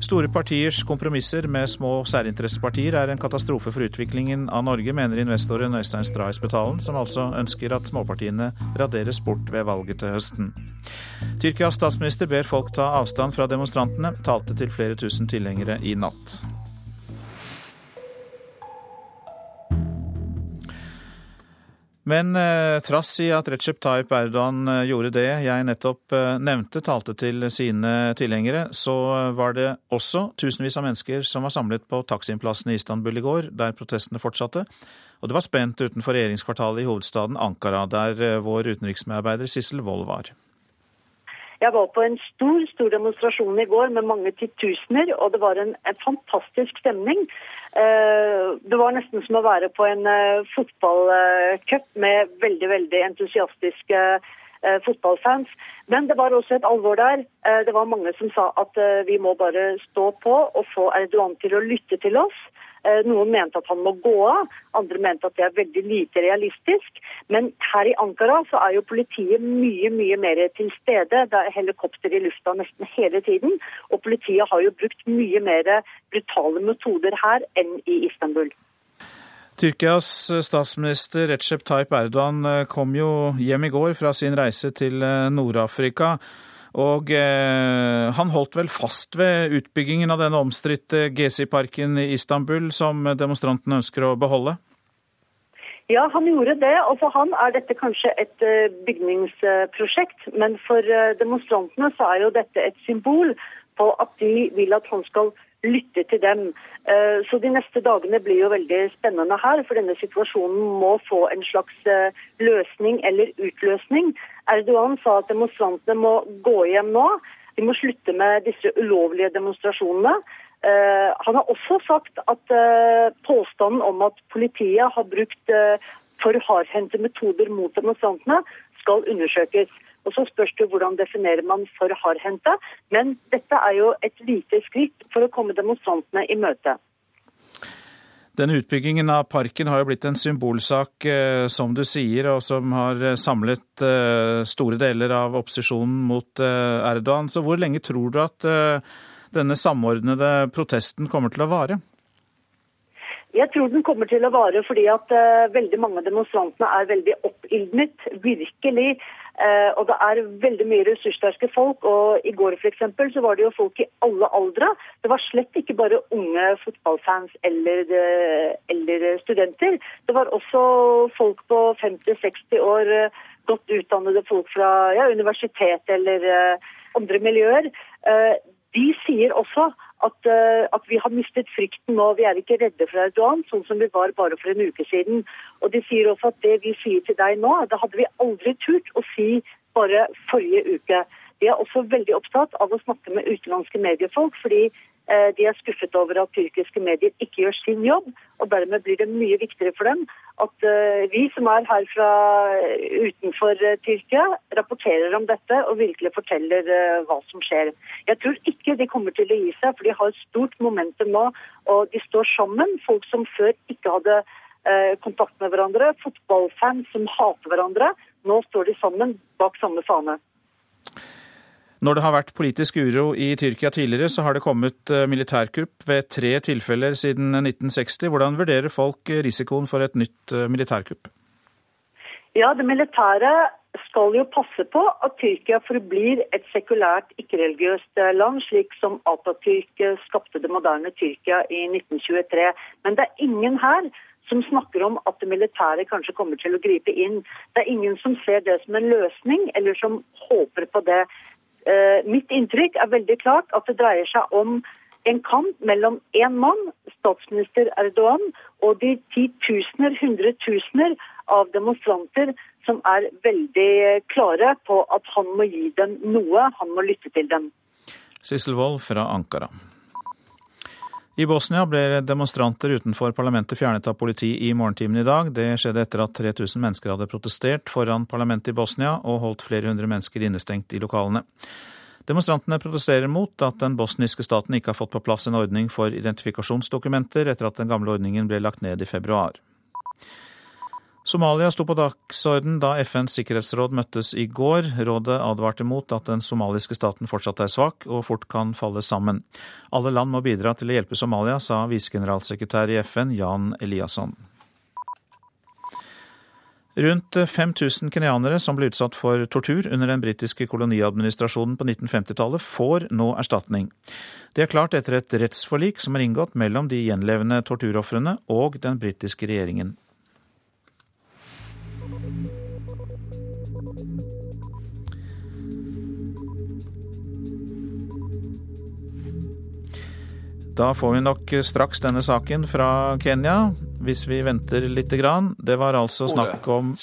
[SPEAKER 1] Store partiers kompromisser med små særinteressepartier er en katastrofe for utviklingen av Norge, mener investoren Øystein Spetalen, som altså ønsker at småpartiene raderes bort ved valget til høsten. Tyrkias statsminister ber folk ta avstand fra demonstrantene, talte til flere tusen tilhengere i natt. Men eh, trass i at Recep Tayyip Erdogan eh, gjorde det jeg nettopp eh, nevnte, talte til sine tilhengere, så var det også tusenvis av mennesker som var samlet på Taksim-plassen i Istanbul i går, der protestene fortsatte. Og det var spent utenfor regjeringskvartalet i hovedstaden Ankara, der vår utenriksmedarbeider Sissel Wold var.
[SPEAKER 38] Jeg var på en stor stor demonstrasjon i går med mange titusener, og det var en, en fantastisk stemning. Eh, det var nesten som å være på en eh, fotballcup med veldig veldig entusiastiske eh, fotballfans. Men det var også et alvor der. Det var mange som sa at vi må bare stå på og få Erdogan til å lytte til oss. Eh, noen mente at han må gå av, andre mente at det er veldig lite realistisk. Men her i Ankara så er jo politiet mye mye mer til stede. Det er helikopter i lufta nesten hele tiden. Og politiet har jo brukt mye mer brutale metoder her enn i Istanbul.
[SPEAKER 1] Tyrkias statsminister Recep Tayyip Erdogan eh, kom jo hjem i går fra sin reise til eh, Nord-Afrika. Og eh, han holdt vel fast ved utbyggingen av denne omstridte Gezi-parken i Istanbul, som demonstrantene ønsker å beholde?
[SPEAKER 38] Ja, han gjorde det. Og for han er dette kanskje et uh, bygningsprosjekt. Men for uh, demonstrantene så er jo dette et symbol på at de vil at han skal lytte til dem. Uh, så de neste dagene blir jo veldig spennende her, for denne situasjonen må få en slags løsning eller utløsning. Erdogan sa at demonstrantene må gå hjem nå. De må slutte med disse ulovlige demonstrasjonene. Uh, han har også sagt at uh, påstanden om at politiet har brukt uh, for hardhendte metoder mot demonstrantene, skal undersøkes. Og Så spørs det hvordan definerer man for hardhendte. Men dette er jo et lite skritt for å komme demonstrantene i møte.
[SPEAKER 1] Denne utbyggingen av parken har jo blitt en symbolsak, eh, som du sier, og som har eh, samlet eh, store deler av opposisjonen mot Erdogan. Så hvor lenge tror du at denne samordnede protesten kommer til å vare?
[SPEAKER 38] Jeg tror den kommer til å vare fordi at veldig mange av demonstrantene er veldig oppildnet. Virkelig. Eh, og det er veldig mye ressurssterke folk. og I går for eksempel, så var det jo folk i alle aldre. Det var slett ikke bare unge fotballfans eller, eh, eller studenter. Det var også folk på 50-60 år, eh, godt utdannede folk fra ja, universitet eller andre miljøer. De sier også at, uh, at, vi har mistet frykten nå. Vi er ikke redde for Erdogan, sånn som vi var bare for en uke siden. Og De sier også at det vi sier til deg nå, det hadde vi aldri turt å si bare forrige uke. De er også veldig opptatt av å snakke med utenlandske mediefolk, fordi Eh, de er skuffet over at tyrkiske medier ikke gjør sin jobb. og Dermed blir det mye viktigere for dem at eh, vi som er her fra eh, utenfor Tyrkia, rapporterer om dette og virkelig forteller hva som skjer. Jeg tror ikke de kommer til å gi seg, for de har et stort momentum nå. Og de står sammen, folk som før ikke hadde kontakt med hverandre, fotballfans som hater hverandre. Nå står de sammen bak samme fane.
[SPEAKER 1] Når det har vært politisk uro i Tyrkia tidligere, så har det kommet eh, militærkupp ved tre tilfeller siden 1960. Hvordan vurderer folk eh, risikoen for et nytt eh, militærkupp?
[SPEAKER 38] Ja, Det militære skal jo passe på at Tyrkia forblir et sekulært, ikke-religiøst land, slik som Atatürk skapte det moderne Tyrkia i 1923. Men det er ingen her som snakker om at det militære kanskje kommer til å gripe inn. Det er ingen som ser det som en løsning, eller som håper på det. Eh, mitt inntrykk er veldig klart at det dreier seg om en kamp mellom én mann, statsminister Erdogan, og de titusener, hundretusener av demonstranter som er veldig klare på at han må gi dem noe, han må lytte til dem.
[SPEAKER 1] Sissel Wold fra Ankara. I Bosnia ble demonstranter utenfor parlamentet fjernet av politi i morgentimen i dag. Det skjedde etter at 3000 mennesker hadde protestert foran parlamentet i Bosnia og holdt flere hundre mennesker innestengt i lokalene. Demonstrantene protesterer mot at den bosniske staten ikke har fått på plass en ordning for identifikasjonsdokumenter etter at den gamle ordningen ble lagt ned i februar. Somalia sto på dagsorden da FNs sikkerhetsråd møttes i går. Rådet advarte mot at den somaliske staten fortsatt er svak og fort kan falle sammen. Alle land må bidra til å hjelpe Somalia, sa visegeneralsekretær i FN Jan Eliasson. Rundt 5000 kenyanere som ble utsatt for tortur under den britiske koloniadministrasjonen på 1950-tallet, får nå erstatning. Det er klart etter et rettsforlik som er inngått mellom de gjenlevende torturofrene og den britiske regjeringen. Da får vi nok straks denne saken fra Kenya, hvis vi venter lite grann. Det var altså snakk om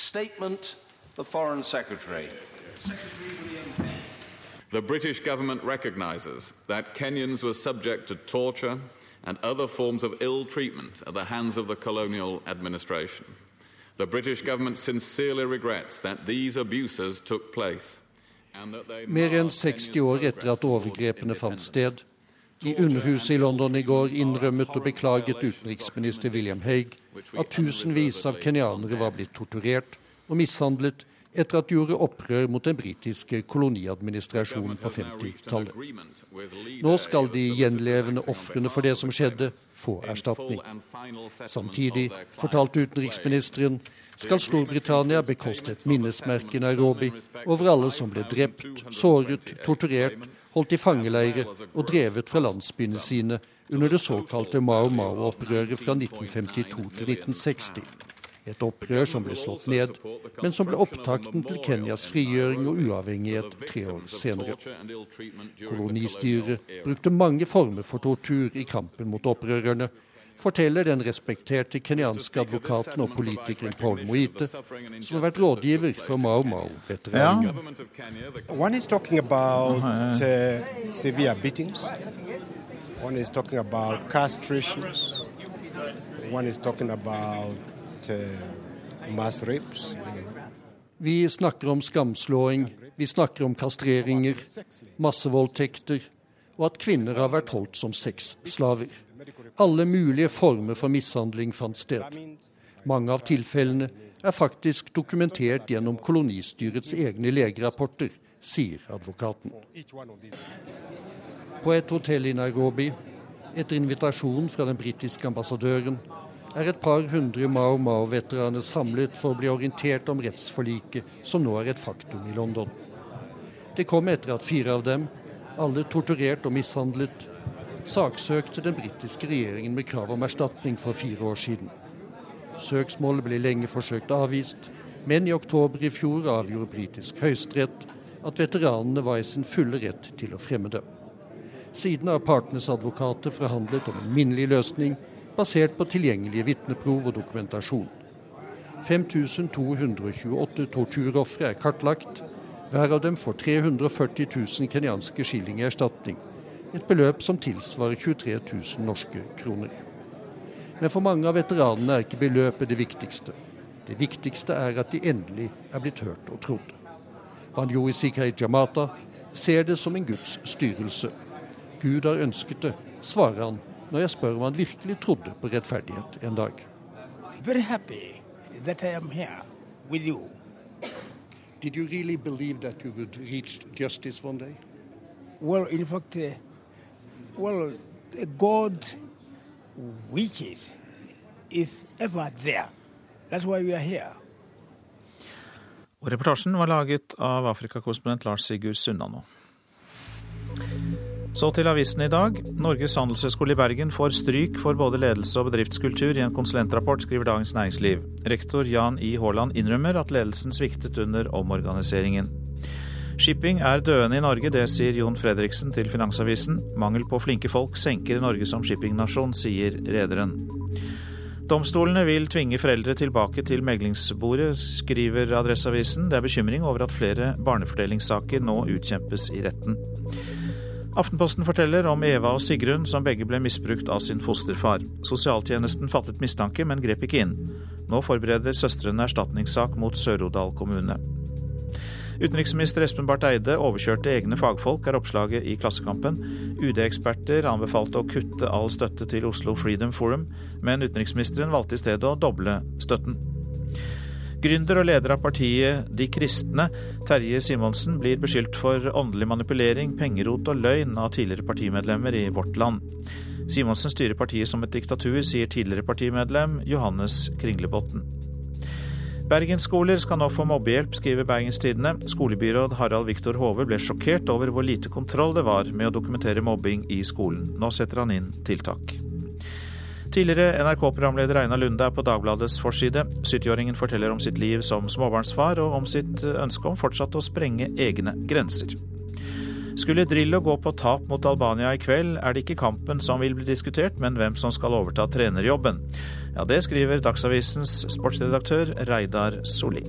[SPEAKER 46] The British government recognizes that Kenyans were subject to torture and other forms of ill treatment at the hands of the colonial administration. The British government sincerely regrets that these abuses took place.
[SPEAKER 47] Mer enn 60 år etter at overgrepene fant sted. I Underhuset i London i går innrømmet og beklaget utenriksminister William Hague at tusenvis av kenyanere var blitt torturert og mishandlet etter at de gjorde opprør mot den britiske koloniadministrasjonen på 50-tallet. Nå skal de gjenlevende ofrene for det som skjedde, få erstatning. Samtidig, fortalte utenriksministeren, skal Storbritannia bekoste et minnesmerke i Nairobi over alle som ble drept, såret, torturert, holdt i fangeleire og drevet fra landsbyene sine under det såkalte Mao Mao-opprøret fra 1952 til 1960. Et opprør som ble slått ned, men som ble opptakten til Kenyas frigjøring og uavhengighet tre år senere. Kolonistyret brukte mange former for tortur i kampen mot opprørerne, forteller den respekterte kenyanske advokaten og politikeren Paul Moite, som har vært rådgiver for Mao
[SPEAKER 48] about uh, about
[SPEAKER 47] vi snakker om skamslåing, vi snakker om kastreringer, massevoldtekter og at kvinner har vært holdt som sexslaver. Alle mulige former for mishandling fant sted. Mange av tilfellene er faktisk dokumentert gjennom kolonistyrets egne legerapporter, sier advokaten. På et hotell i Nairobi, etter invitasjon fra den britiske ambassadøren, er et par hundre Mao Mao-veteraner samlet for å bli orientert om rettsforliket som nå er et faktum i London. Det kom etter at fire av dem, alle torturert og mishandlet, saksøkte den britiske regjeringen med krav om erstatning for fire år siden. Søksmålet ble lenge forsøkt avvist, men i oktober i fjor avgjorde britisk høyesterett at veteranene var i sin fulle rett til å fremme det. Siden har partenes advokater forhandlet om en minnelig løsning basert på tilgjengelige vitneprov og dokumentasjon. 5228 torturofre er kartlagt. Hver av dem får 340 000 kenyanske skilling i erstatning. Et beløp som tilsvarer 23 000 norske kroner. Men for mange av veteranene er ikke beløpet det viktigste. Det viktigste er at de endelig er blitt hørt og trodd. Vanjoi Sikrai Jamata ser det som en Guds styrelse. Gud har ønsket det, svarer han når jeg spør om han virkelig trodde på rettferdighet en dag.
[SPEAKER 49] Very happy that I am here with you.
[SPEAKER 47] Did you really believe that you would reach justice one day?
[SPEAKER 49] Well, in fact, uh, well, God wishes is ever there. That's why we are here.
[SPEAKER 1] Og reportasjen var laget av Afrikakorrespondent Lars Sigurd Sunnanå. Så til avisen i dag. Norges handelshøyskole i Bergen får stryk for både ledelse og bedriftskultur i en konsulentrapport, skriver Dagens Næringsliv. Rektor Jan I. Haaland innrømmer at ledelsen sviktet under omorganiseringen. Shipping er døende i Norge, det sier Jon Fredriksen til Finansavisen. Mangel på flinke folk senker Norge som shippingnasjon, sier rederen. Domstolene vil tvinge foreldre tilbake til meglingsbordet, skriver Adresseavisen. Det er bekymring over at flere barnefordelingssaker nå utkjempes i retten. Aftenposten forteller om Eva og Sigrun, som begge ble misbrukt av sin fosterfar. Sosialtjenesten fattet mistanke, men grep ikke inn. Nå forbereder søstrene erstatningssak mot Sør-Odal kommune. Utenriksminister Espen Barth Eide overkjørte egne fagfolk, er oppslaget i Klassekampen. UD-eksperter anbefalte å kutte all støtte til Oslo Freedom Forum, men utenriksministeren valgte i stedet å doble støtten. Gründer og leder av partiet De kristne, Terje Simonsen, blir beskyldt for åndelig manipulering, pengerot og løgn av tidligere partimedlemmer i Vårt Land. Simonsen styrer partiet som et diktatur, sier tidligere partimedlem Johannes Kringlebotn. Bergensskoler skal nå få mobbehjelp, skriver Bergens Tidende. Skolebyråd Harald Viktor Hove ble sjokkert over hvor lite kontroll det var med å dokumentere mobbing i skolen. Nå setter han inn tiltak. Tidligere NRK-programleder Einar Lunde er på Dagbladets forside. 70-åringen forteller om sitt liv som småbarnsfar, og om sitt ønske om fortsatt å sprenge egne grenser. Skulle Drillo gå på tap mot Albania i kveld, er det ikke kampen som vil bli diskutert, men hvem som skal overta trenerjobben. Ja, det skriver Dagsavisens sportsredaktør Reidar Solli.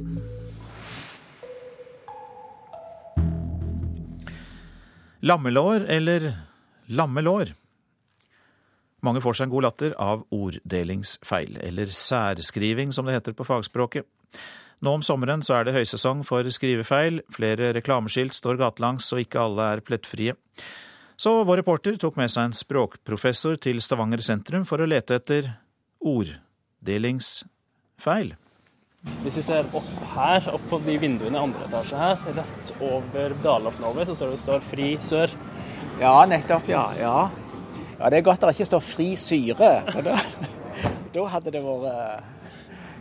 [SPEAKER 1] Lammelår eller lammelår? Mange får seg en god latter av orddelingsfeil, eller særskriving som det heter på fagspråket. Nå om sommeren så er det høysesong for skrivefeil, flere reklameskilt står gatelangs og ikke alle er plettfrie. Så vår reporter tok med seg en språkprofessor til Stavanger sentrum for å lete etter orddelingsfeil.
[SPEAKER 50] Hvis vi ser opp her, opp på de vinduene i andre etasje her, rett over Dalafnovet, så står det står 'Fri sør'.
[SPEAKER 51] Ja, nettopp. Ja. ja. ja det er godt det ikke står 'fri syre'. Da, da hadde det vært eh,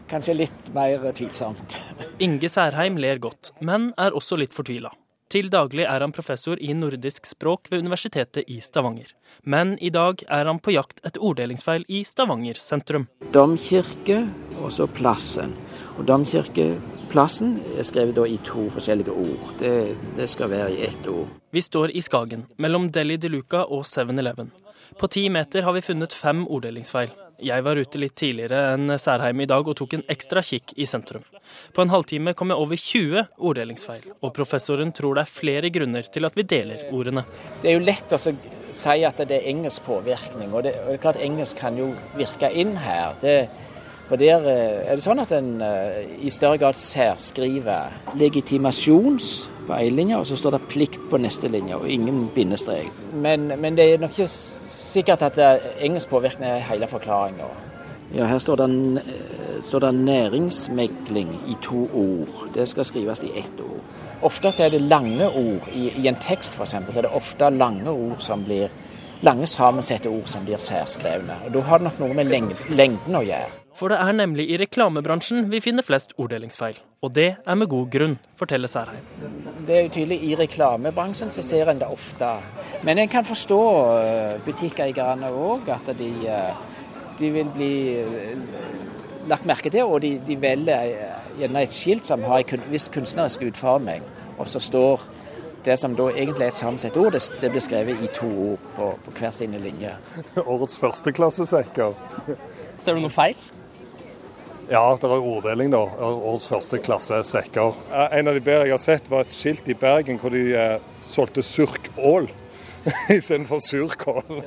[SPEAKER 51] kanskje litt mer tvilsomt.
[SPEAKER 50] Inge Særheim ler godt, men er også litt fortvila. Til daglig er han professor i nordisk språk ved Universitetet i Stavanger. Men i dag er han på jakt etter orddelingsfeil i Stavanger sentrum.
[SPEAKER 51] Domkirke og så plassen. Og Domkirkeplassen er skrevet i to forskjellige ord. Det, det skal være i ett ord.
[SPEAKER 50] Vi står i Skagen, mellom Deli de Luca og 7-Eleven. På ti meter har vi funnet fem orddelingsfeil. Jeg var ute litt tidligere enn Særheim i dag og tok en ekstra kikk i sentrum. På en halvtime kom jeg over 20 orddelingsfeil, og professoren tror det er flere grunner til at vi deler ordene.
[SPEAKER 51] Det er jo lett å si at det er engelsk påvirkning, og det, og det er klart engelsk kan jo virke inn her. Det, for der eh, er det sånn at en eh, i større grad særskriver legitimasjons på én linje, og så står det plikt på neste linje, og ingen bindestrek. Men, men det er nok ikke sikkert at engelsk påvirkning er hele forklaringa. Ja, her står det, står det, næringsmegling i to ord. Det skal skrives i ett ord. Ofte er det lange ord. I, i en tekst f.eks. så er det ofte lange ord som blir lange sammensette ord som blir særskrevne. Og Da har det nok noe med lengden å gjøre.
[SPEAKER 50] For det er nemlig i reklamebransjen vi finner flest orddelingsfeil. Og det er med god grunn, forteller Særheim.
[SPEAKER 51] Det er jo tydelig I reklamebransjen så ser en det ofte. Men en kan forstå eh, butikkeierne òg, at de, eh, de, vil bli eh, lagt merke til. Og de, de velger gjerne et skilt som har en viss kunstnerisk utforming. Og så står det som da egentlig er et sammensatt ord, det, det blir skrevet i to ord på, på hver sine linjer.
[SPEAKER 52] Årets førsteklassesekker.
[SPEAKER 50] Ser du noe feil?
[SPEAKER 52] Ja, det var orddeling, da. Årets første klasse sekker. En av de bedre jeg har sett, var et skilt i Bergen hvor de eh, solgte surkål istedenfor surkål.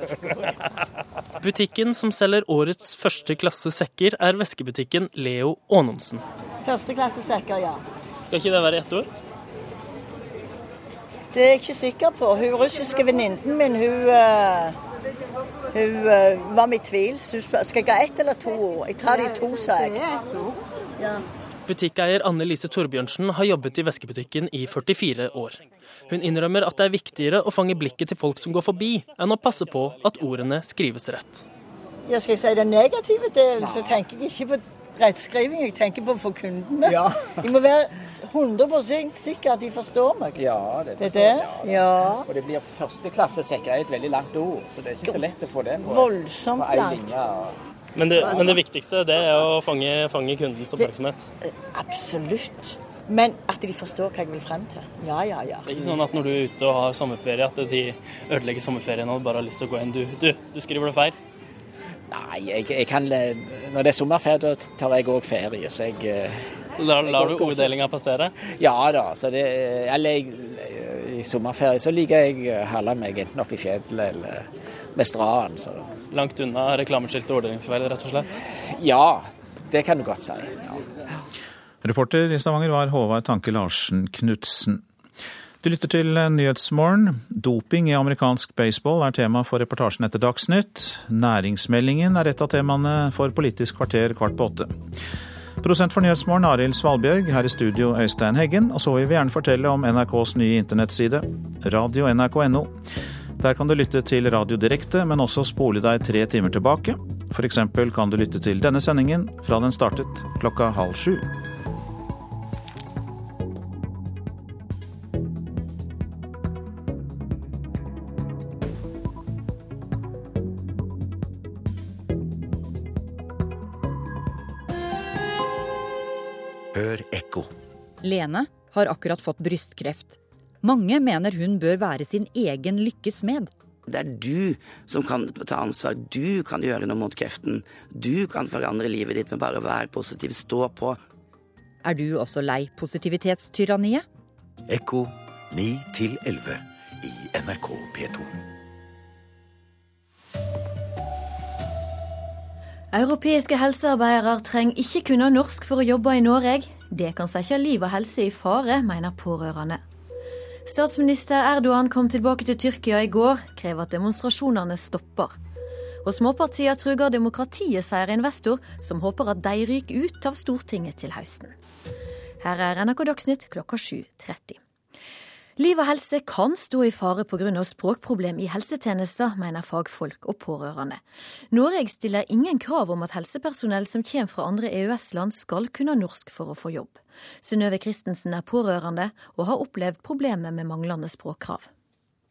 [SPEAKER 50] Butikken som selger årets første klasse sekker, er veskebutikken Leo Aanonsen.
[SPEAKER 53] Første klasse sekker, ja.
[SPEAKER 50] Skal ikke det være ett ord?
[SPEAKER 53] Det er jeg ikke sikker på. Hun russiske venninnen min, hun uh hun uh, var med i tvil. Skal jeg ha ett eller to ord? Jeg tar de to, sa jeg.
[SPEAKER 50] Ja. Butikkeier Anne Lise Torbjørnsen har jobbet i veskebutikken i 44 år. Hun innrømmer at det er viktigere å fange blikket til folk som går forbi, enn å passe på at ordene skrives rett.
[SPEAKER 53] Jeg skal si Den negative delen, så tenker jeg ikke på rettskriving. Jeg tenker på for kundene. Ja. De må være 100 sikre at de forstår meg.
[SPEAKER 51] Ja, det,
[SPEAKER 53] det jeg. det. Ja.
[SPEAKER 51] Og det blir førsteklassesekker er et veldig langt ord, så det er ikke så lett å få det på,
[SPEAKER 53] Voldsomt på langt.
[SPEAKER 50] Men det, men det, viktigste det er å fange, fange kundens oppmerksomhet?
[SPEAKER 53] Det, absolutt. Men at de forstår hva jeg vil frem til. Ja, ja, ja.
[SPEAKER 50] Det er ikke sånn at når du er ute og har sommerferie, at de ødelegger sommerferien og bare har lyst til å gå inn. Du, du, du skriver det feil.
[SPEAKER 51] Nei, jeg, jeg kan, når det er sommerferie, da tar jeg òg ferie, så jeg
[SPEAKER 50] La, Lar, lar du orddelinga passere?
[SPEAKER 51] Ja da. så det, eller I sommerferie så liker jeg å holde meg enten oppe i fjellet eller med stranden. Så.
[SPEAKER 50] Langt unna reklameskilt og orddelingsfeil, rett og slett?
[SPEAKER 51] Ja, det kan du godt si. Ja.
[SPEAKER 1] Reporter i Stavanger var Håvard Tanke Larsen Knutsen. Du lytter til Nyhetsmorgen. Doping i amerikansk baseball er tema for reportasjen etter Dagsnytt. Næringsmeldingen er et av temaene for Politisk kvarter kvart på åtte. Prosent for Nyhetsmorgen Arild Svalbjørg, her i studio Øystein Heggen. Og så vil vi gjerne fortelle om NRKs nye internettside, radio.nrk.no. Der kan du lytte til radio direkte, men også spole deg tre timer tilbake. F.eks. kan du lytte til denne sendingen fra den startet klokka halv sju.
[SPEAKER 54] Lene har akkurat fått brystkreft. Mange mener hun bør være sin egen lykkes med.
[SPEAKER 55] Det er du som kan ta ansvar. Du kan gjøre noe mot kreften. Du kan forandre livet ditt med bare å være positiv. Stå på.
[SPEAKER 54] Er du også lei positivitetstyranniet?
[SPEAKER 56] Ekko 9 11
[SPEAKER 57] i NRK P2.
[SPEAKER 58] Europeiske helsearbeidere trenger ikke kunne norsk for å jobbe i Norge. Det kan sette liv og helse i fare, mener pårørende. Statsminister Erdogan kom tilbake til Tyrkia i går, krever at demonstrasjonene stopper. Og småpartier truger demokratiet, sier investor, som håper at de ryker ut av Stortinget til høsten. Her er NRK Dagsnytt klokka 7.30. Liv og helse kan stå i fare pga. språkproblem i helsetjenester, mener fagfolk og pårørende. Norge stiller ingen krav om at helsepersonell som kommer fra andre EØS-land skal kunne norsk for å få jobb. Synnøve Christensen er pårørende og har opplevd problemer med manglende språkkrav.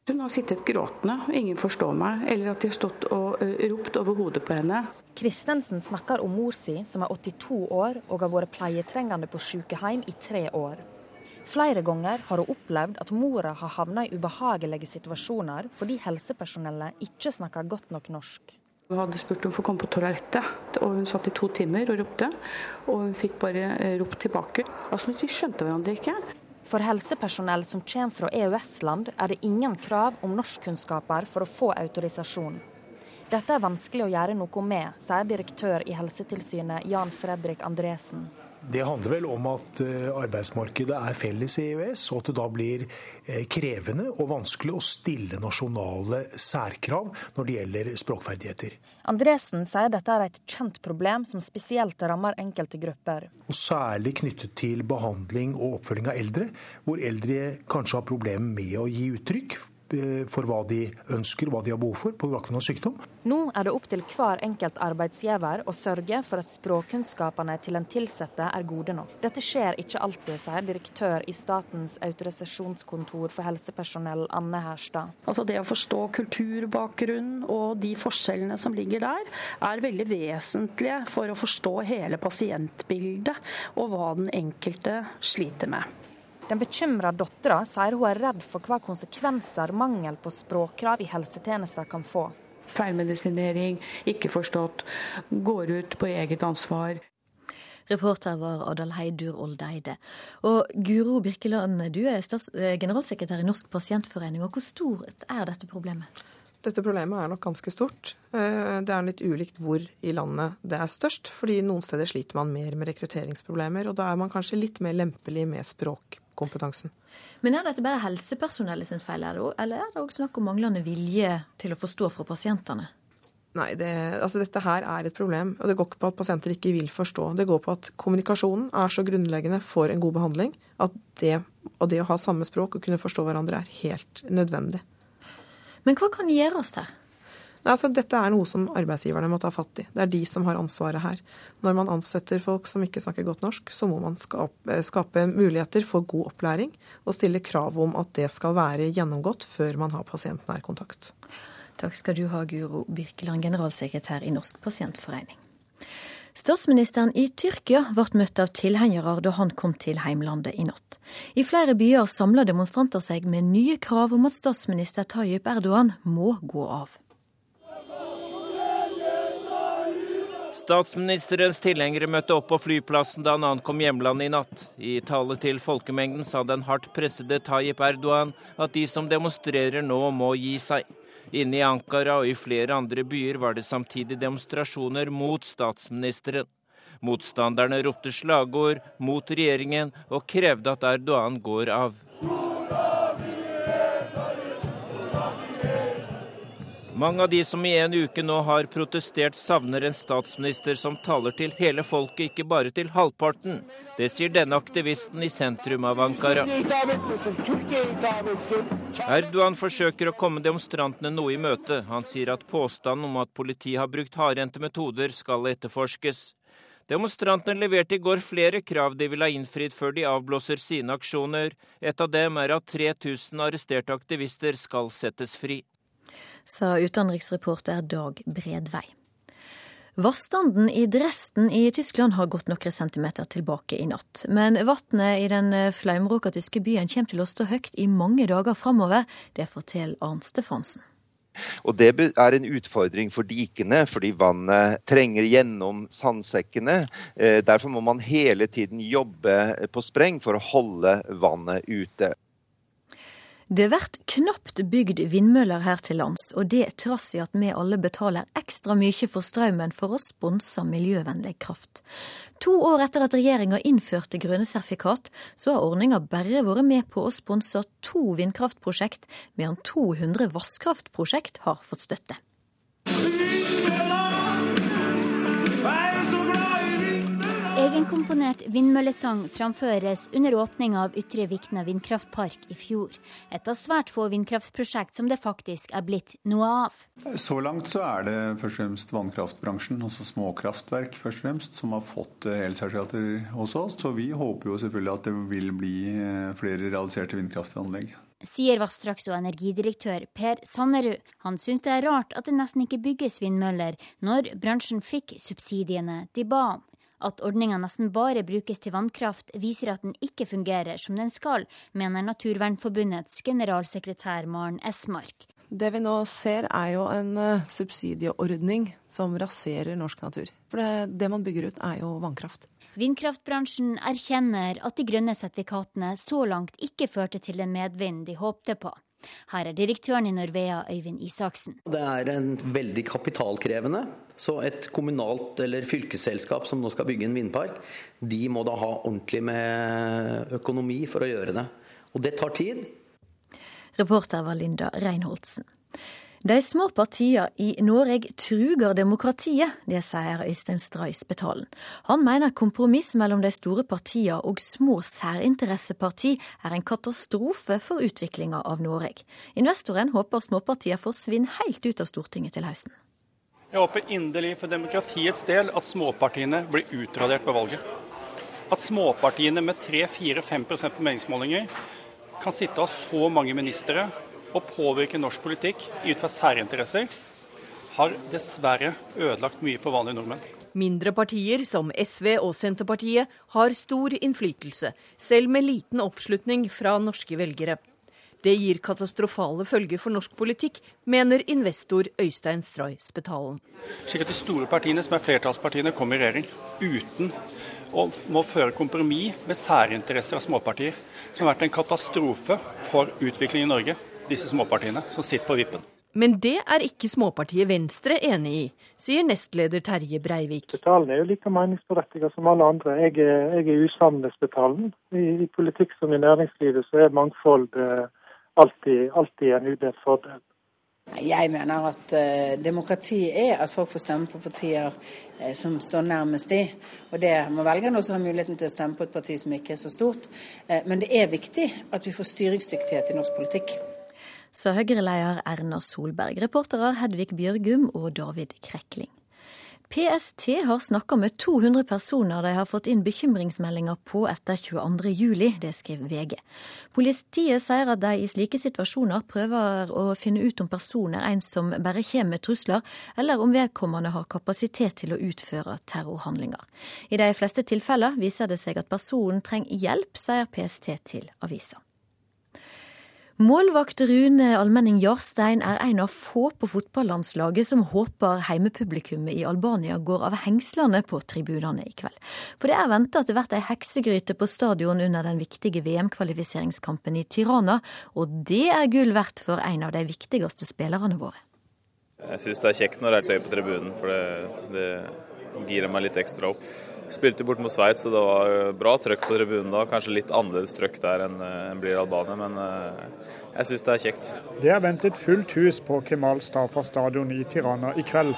[SPEAKER 40] Hun har sittet gråtende, ingen forstår meg, eller at de har stått og ropt over hodet på henne.
[SPEAKER 41] Kristensen snakker om mor si, som er 82 år og har vært pleietrengende på sykehjem i tre år. Flere ganger har hun opplevd at mora har havnet i ubehagelige situasjoner fordi helsepersonellet ikke snakker godt nok norsk.
[SPEAKER 40] Hun hadde spurt om å få komme på toalettet, og hun satt i to timer og ropte. Og hun fikk bare eh, ropt tilbake. Altså, De skjønte hverandre ikke.
[SPEAKER 41] For helsepersonell som kommer fra EØS-land, er det ingen krav om norskkunnskaper for å få autorisasjon. Dette er vanskelig å gjøre noe med, sier direktør i Helsetilsynet Jan Fredrik Andresen.
[SPEAKER 29] Det handler vel om at eh, arbeidsmarkedet er felles i EØS, og at det da blir eh, krevende og vanskelig å stille nasjonale særkrav når det gjelder språkferdigheter.
[SPEAKER 41] Andresen sier dette er et kjent problem som spesielt rammer enkelte grupper.
[SPEAKER 29] Og Særlig knyttet til behandling og oppfølging av eldre, hvor eldre kanskje har problemer med å gi uttrykk for hva de ønsker hva de har behov for på bakgrunn av sykdom.
[SPEAKER 41] Nå er det opp til hver enkelt arbeidsgiver å sørge for at språkkunnskapene til en ansatte er gode nok. Dette skjer ikke alltid, sier direktør i Statens autorisasjonskontor for helsepersonell, Anne Herstad.
[SPEAKER 36] Altså Det å forstå kulturbakgrunn og de forskjellene som ligger der, er veldig vesentlige for å forstå hele pasientbildet og hva den enkelte sliter med.
[SPEAKER 41] Den bekymra dattera sier hun er redd for hva konsekvenser mangel på språkkrav i helsetjenester kan få.
[SPEAKER 40] Feilmedisinering, ikke forstått, går ut på eget ansvar.
[SPEAKER 58] Reporter var Adal Heidur Oldeide. Og Guro Birkeland, du er eh, generalsekretær i Norsk pasientforening. og Hvor stort er dette problemet?
[SPEAKER 59] Dette problemet er nok ganske stort. Eh, det er litt ulikt hvor i landet det er størst. fordi noen steder sliter man mer med rekrutteringsproblemer, og da er man kanskje litt mer lempelig med språk kompetansen.
[SPEAKER 58] Men er dette bare helsepersonellet sin feil, eller er det òg snakk om manglende vilje til å forstå fra pasientene?
[SPEAKER 59] Nei, det, altså dette her er et problem. Og det går ikke på at pasienter ikke vil forstå. Det går på at kommunikasjonen er så grunnleggende for en god behandling at det, og det å ha samme språk og kunne forstå hverandre er helt nødvendig.
[SPEAKER 58] Men hva kan gjøres her?
[SPEAKER 59] Altså, dette er noe som arbeidsgiverne må ta fatt i. Det er de som har ansvaret her. Når man ansetter folk som ikke snakker godt norsk, så må man skape, skape muligheter for god opplæring og stille krav om at det skal være gjennomgått før man har pasientnær kontakt.
[SPEAKER 58] Takk skal du ha, Guro Birkeland, generalsekretær i Norsk pasientforening. Statsministeren i Tyrkia ble møtt av tilhengere da han kom til heimlandet i natt. I flere byer samla demonstranter seg med nye krav om at statsminister Tayyip Erdogan må gå av.
[SPEAKER 9] Statsministerens tilhengere møtte opp på flyplassen da han ankom hjemlandet i natt. I tale til folkemengden sa den hardt pressede Tayyip Erdogan at de som demonstrerer nå, må gi seg. Inne i Ankara og i flere andre byer var det samtidig demonstrasjoner mot statsministeren. Motstanderne ropte slagord mot regjeringen og krevde at Erdogan går av. Mange av de som i en uke nå har protestert, savner en statsminister som taler til hele folket, ikke bare til halvparten. Det sier denne aktivisten i sentrum av Ankara. Erdogan forsøker å komme demonstrantene noe i møte. Han sier at påstanden om at politiet har brukt hardhendte metoder, skal etterforskes. Demonstrantene leverte i går flere krav de vil ha innfridd før de avblåser sine aksjoner. Et av dem er at 3000 arresterte aktivister skal settes fri
[SPEAKER 58] sa utenriksreporter Dag Bredvei. Vannstanden i Dresden i Tyskland har gått noen centimeter tilbake i natt. Men vannet i den flaumråka tyske byen kommer til å stå høyt i mange dager framover. Det forteller Arnt Stefansen.
[SPEAKER 45] Og Det er en utfordring for dikene, fordi vannet trenger gjennom sandsekkene. Eh, derfor må man hele tiden jobbe på spreng for å holde vannet ute.
[SPEAKER 58] Det blir knapt bygd vindmøller her til lands, og det trass i at vi alle betaler ekstra mye for strømmen for å sponse miljøvennlig kraft. To år etter at regjeringa innførte grønne sertifikat, så har ordninga bare vært med på å sponse to vindkraftprosjekt, mens 200 vasskraftprosjekt har fått støtte.
[SPEAKER 3] Egenkomponert vindmøllesang framføres under åpninga av Ytre Vikna vindkraftpark i fjor. Et av svært få vindkraftprosjekt som det faktisk er blitt noe av.
[SPEAKER 4] Så langt så er det først og fremst vannkraftbransjen, altså småkraftverk først og fremst, som har fått eh, elsertifikater hos oss. Så vi håper jo selvfølgelig at det vil bli eh, flere realiserte vindkraftanlegg
[SPEAKER 3] sier vassdrags- og energidirektør Per Sannerud. Han syns det er rart at det nesten ikke bygges vindmøller når bransjen fikk subsidiene de ba om. At ordninga nesten bare brukes til vannkraft, viser at den ikke fungerer som den skal, mener Naturvernforbundets generalsekretær Maren Esmark.
[SPEAKER 7] Det vi nå ser er jo en uh, subsidieordning som raserer norsk natur. For det, det man bygger ut er jo vannkraft.
[SPEAKER 3] Vindkraftbransjen erkjenner at de grønne sertifikatene så langt ikke førte til den medvind de håpte på. Her er direktøren i Norvea, Øyvind Isaksen.
[SPEAKER 5] Det er en veldig kapitalkrevende. Så et kommunalt eller fylkesselskap som nå skal bygge en vindpark, de må da ha ordentlig med økonomi for å gjøre det. Og det tar tid.
[SPEAKER 58] Reporter var Linda Reinholdsen. De små partiene i Norge truger demokratiet, det sier Øystein Stray Spetalen. Han mener kompromiss mellom de store partiene og små særinteresseparti er en katastrofe for utviklinga av Norge. Investoren håper småpartiene forsvinner helt ut av Stortinget til høsten.
[SPEAKER 37] Jeg håper inderlig for demokratiets del at småpartiene blir utradert på valget. At småpartiene med 3-4-5 på meningsmålinger kan sitte ha så mange ministre å påvirke norsk politikk ut fra særinteresser, har dessverre ødelagt mye for vanlige nordmenn.
[SPEAKER 60] Mindre partier som SV og Senterpartiet har stor innflytelse, selv med liten oppslutning fra norske velgere. Det gir katastrofale følger for norsk politikk, mener investor Øystein Stray Spetalen.
[SPEAKER 37] Slik at de store partiene, som er flertallspartiene, kommer i regjering uten å må føre kompromiss med særinteresser av småpartier, som har vært en katastrofe for utviklingen i Norge disse småpartiene som sitter på vippen.
[SPEAKER 60] Men det er ikke småpartiet Venstre enig i, sier nestleder Terje Breivik.
[SPEAKER 16] Spetalen er jo like meningsberettiget som alle andre. Jeg er, jeg er usamd med Spetalen. I, I, politikk som i næringslivet så er mangfold eh, alltid, alltid en udelt fordel.
[SPEAKER 44] Jeg mener at eh, demokrati er at folk får stemme på partier eh, som står nærmest de. Og det må velgerne også ha muligheten til å stemme på et parti som ikke er så stort. Uh, men det er viktig at vi får styringsdyktighet i norsk politikk
[SPEAKER 58] sa Høyre-leder Erna Solberg. Reportere Hedvig Bjørgum og David Krekling. PST har snakka med 200 personer de har fått inn bekymringsmeldinger på etter 22.07. Det skriver VG. Politiet sier at de i slike situasjoner prøver å finne ut om personer en som bare kommer med trusler, eller om vedkommende har kapasitet til å utføre terrorhandlinger. I de fleste tilfeller viser det seg at personen trenger hjelp, sier PST til avisa. Målvakt Rune Almenning Jarstein er en av få på fotballandslaget som håper heimepublikummet i Albania går av hengslene på tribunene i kveld. For det er venta at det blir ei heksegryte på stadion under den viktige VM-kvalifiseringskampen i Tirana, og det er gull verdt for en av de viktigste spillerne våre.
[SPEAKER 61] Jeg syns det er kjekt når jeg ser på tribunen, for det, det girer meg litt ekstra opp. Spilte bort mot Sveits, og det var bra trøkk på tribunen da. Kanskje litt annerledes trøkk der enn en blir i Albania, men eh, jeg syns det er kjekt.
[SPEAKER 16] Det er ventet fullt hus på Kemal Stafa stadion i Tirana i kveld.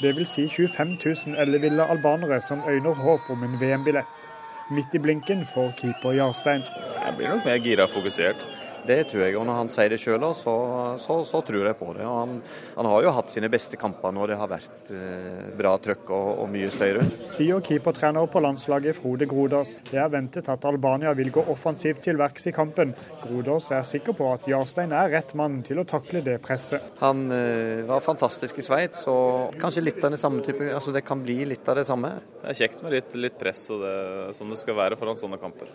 [SPEAKER 16] Det vil si 25 000 elleville albanere som øyner håp om en VM-billett. Midt i blinken får keeper Jarstein.
[SPEAKER 61] Jeg blir nok mer gira og fokusert.
[SPEAKER 57] Det tror jeg. Og når han sier det sjøl, så, så, så, tror jeg på det. Han, han, har jo hatt sine beste kamper når det har vært eh, bra trøkk og, og, mye støy rundt.
[SPEAKER 16] Sier keepertrener på landslaget Frode Grodås. Det er ventet at Albania vil gå offensivt til verks i kampen. Grodås er sikker på at Jarstein er rett mann til å takle det presset.
[SPEAKER 57] Han eh, var fantastisk i Sveits, og kanskje litt av det samme type Altså det kan bli litt av det samme.
[SPEAKER 61] Det er kjekt med litt, litt press, og det, sånn det skal være foran sånne kamper.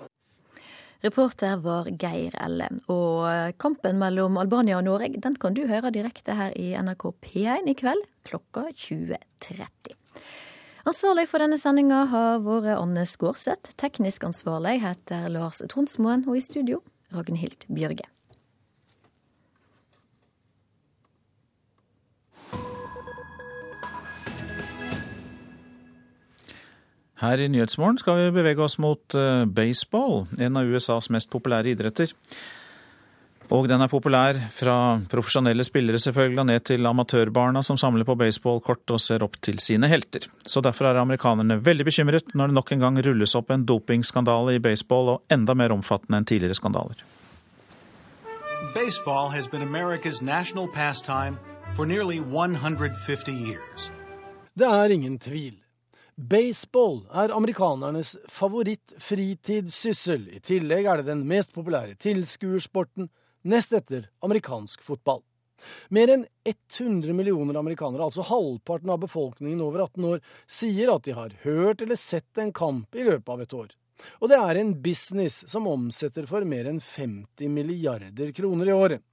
[SPEAKER 58] Reporter var Geir Elle. Og kampen mellom Albania og Norge den kan du høre direkte her i NRK P1 i kveld klokka 20.30. Ansvarlig for denne sendinga har vært Anne Skårseth. Teknisk ansvarlig heter Lars Tronsmoen, og i studio Ragnhild Bjørge.
[SPEAKER 1] Her i Nyhetsmorgen skal vi bevege oss mot eh, baseball, en av USAs mest populære idretter. Og den er populær fra profesjonelle spillere selvfølgelig, og ned til amatørbarna som samler på baseballkort og ser opp til sine helter. Så derfor er amerikanerne veldig bekymret når det nok en gang rulles opp en dopingskandale i baseball, og enda mer omfattende enn tidligere skandaler.
[SPEAKER 62] Baseball has been America's national pastime for nearly 150 years.
[SPEAKER 63] Det er ingen tvil. Baseball er amerikanernes favoritt-fritidssyssel. I tillegg er det den mest populære tilskuersporten, nest etter amerikansk fotball. Mer enn 100 millioner amerikanere, altså halvparten av befolkningen over 18 år, sier at de har hørt eller sett en kamp i løpet av et år. Og det er en business som omsetter for mer enn 50 milliarder kroner i året.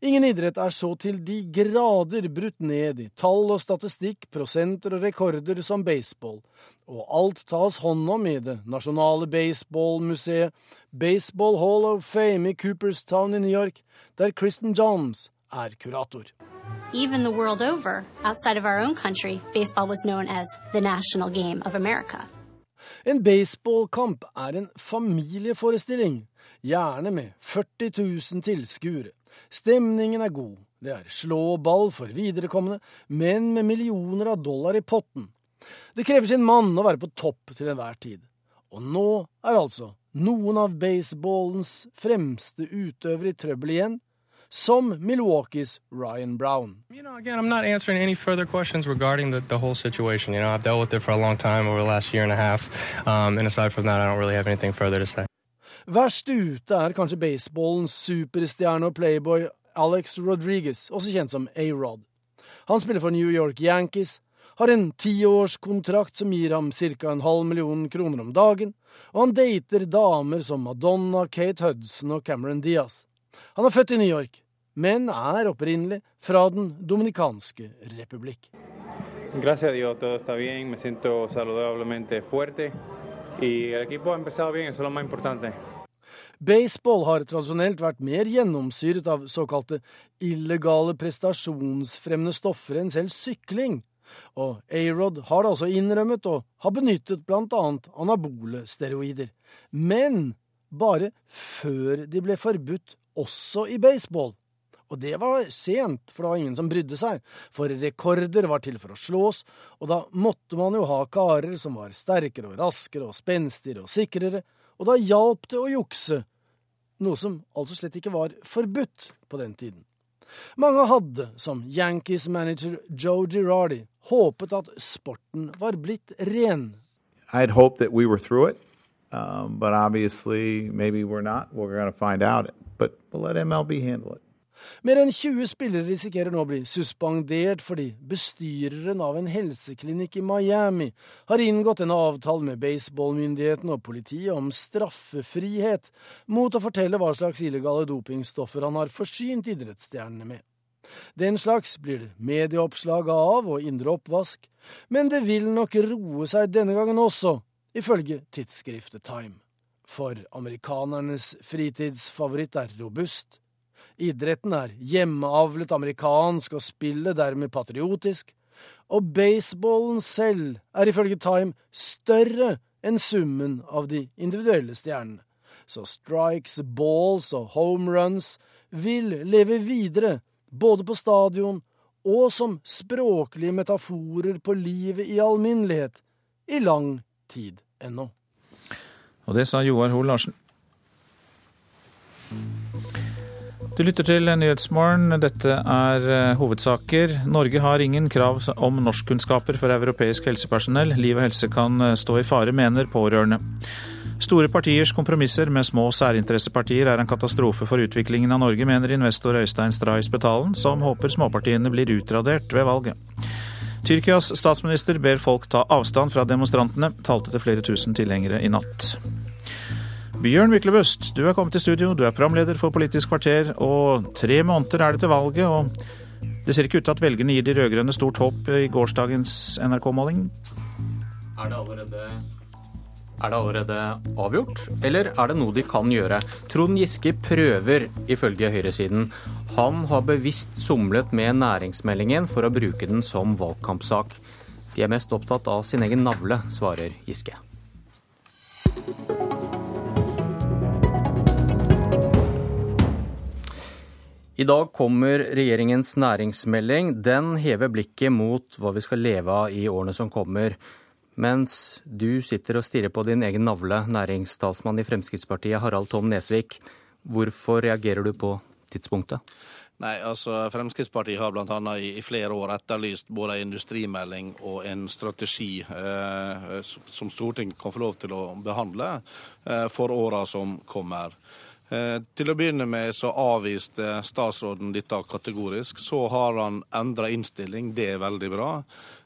[SPEAKER 63] Ingen idrett er så til de grader brutt ned i tall og statistikk, prosenter og rekorder som baseball, og alt tas hånd om i det nasjonale baseballmuseet, Baseball Hall of Fame i Cooperstown i New York, der Kristen Johns er kurator.
[SPEAKER 64] Even the world over, outside of our own country, baseball was known as the national game of America.
[SPEAKER 63] En baseballkamp er en familieforestilling, gjerne med 40 000 tilskuere. Stemningen er god, det er slåball for viderekomne, men med millioner av dollar i potten. Det krever sin mann å være på topp til enhver tid. Og nå er altså noen av baseballens fremste utøvere i trøbbel igjen, som Milwaukees Ryan Brown.
[SPEAKER 65] You know, again, I'm not answering any further questions regarding the, the whole situation. You for a long time over the last year and a half, um, and aside from that, I don't really have anything further to.
[SPEAKER 63] Verst ute er kanskje baseballens superstjerne og playboy Alex Rodriguez, også kjent som A-Rod. Han spiller for New York Yankees, har en tiårskontrakt som gir ham ca. en halv million kroner om dagen, og han dater damer som Madonna, Kate Hudson og Cameron Diaz. Han er født i New York, men er opprinnelig fra Den dominikanske republikk.
[SPEAKER 66] Gracias a Dios, todo está bien, me siento saludablemente fuerte y el equipo ha empezado bien, eso es lo más importante.
[SPEAKER 63] Baseball har tradisjonelt vært mer gjennomsyret av såkalte illegale prestasjonsfremmende stoffer enn selv sykling, og A-Rod har da også innrømmet å ha benyttet blant annet anabole steroider, men bare før de ble forbudt også i baseball. Og det var sent, for det var ingen som brydde seg, for rekorder var til for å slås, og da måtte man jo ha karer som var sterkere og raskere og spenstigere og sikrere, og da hjalp det å jukse, noe som altså slett ikke var forbudt på den tiden. Mange hadde, som Yankees-manager Joe Girardi, håpet at sporten var blitt ren.
[SPEAKER 67] I'd hoped that we were through it, um, but obviously maybe we're not. We're going to find out. But we'll let MLB handle it.
[SPEAKER 63] Mer enn 20 spillere risikerer nå å bli suspendert fordi bestyreren av en helseklinikk i Miami har inngått en avtale med baseballmyndighetene og politiet om straffefrihet mot å fortelle hva slags illegale dopingstoffer han har forsynt idrettsstjernene med. Den slags blir det medieoppslag av og indre oppvask, men det vil nok roe seg denne gangen også, ifølge tidsskriftet Time. For amerikanernes fritidsfavoritt er robust. Idretten er hjemmeavlet amerikansk og spillet dermed patriotisk. Og baseballen selv er ifølge Time større enn summen av de individuelle stjernene. Så strikes, balls og home runs vil leve videre, både på stadion og som språklige metaforer på livet i alminnelighet, i lang tid ennå.
[SPEAKER 1] Og det sa Joar Hoel Larsen. Du lytter til Nyhetsmorgen. Dette er eh, hovedsaker. Norge har ingen krav om norskkunnskaper for europeisk helsepersonell. Liv og helse kan eh, stå i fare, mener pårørende. Store partiers kompromisser med små særinteressepartier er en katastrofe for utviklingen av Norge, mener investor Øystein Stray Spetalen, som håper småpartiene blir utradert ved valget. Tyrkias statsminister ber folk ta avstand fra demonstrantene, talte til flere tusen tilhengere i natt. Bjørn Myklebust, du er kommet til studio. Du er programleder for Politisk kvarter, og tre måneder er det til valget. og Det ser ikke ut til at velgerne gir de rød-grønne stort håp i gårsdagens NRK-måling?
[SPEAKER 68] Er
[SPEAKER 69] Er det allerede avgjort, eller er det noe de kan gjøre? Trond Giske prøver, ifølge høyresiden. Han har bevisst somlet med næringsmeldingen for å bruke den som valgkampsak. De er mest opptatt av sin egen navle, svarer Giske. I dag kommer regjeringens næringsmelding. Den hever blikket mot hva vi skal leve av i årene som kommer. Mens du sitter og stirrer på din egen navle, næringstalsmann i Fremskrittspartiet Harald Tom Nesvik. Hvorfor reagerer du på tidspunktet?
[SPEAKER 70] Nei, altså Fremskrittspartiet har bl.a. I, i flere år etterlyst både en industrimelding og en strategi eh, som Stortinget kan få lov til å behandle eh, for åra som kommer. Eh, til å begynne med så avviste statsråden dette kategorisk. Så har han endra innstilling, det er veldig bra.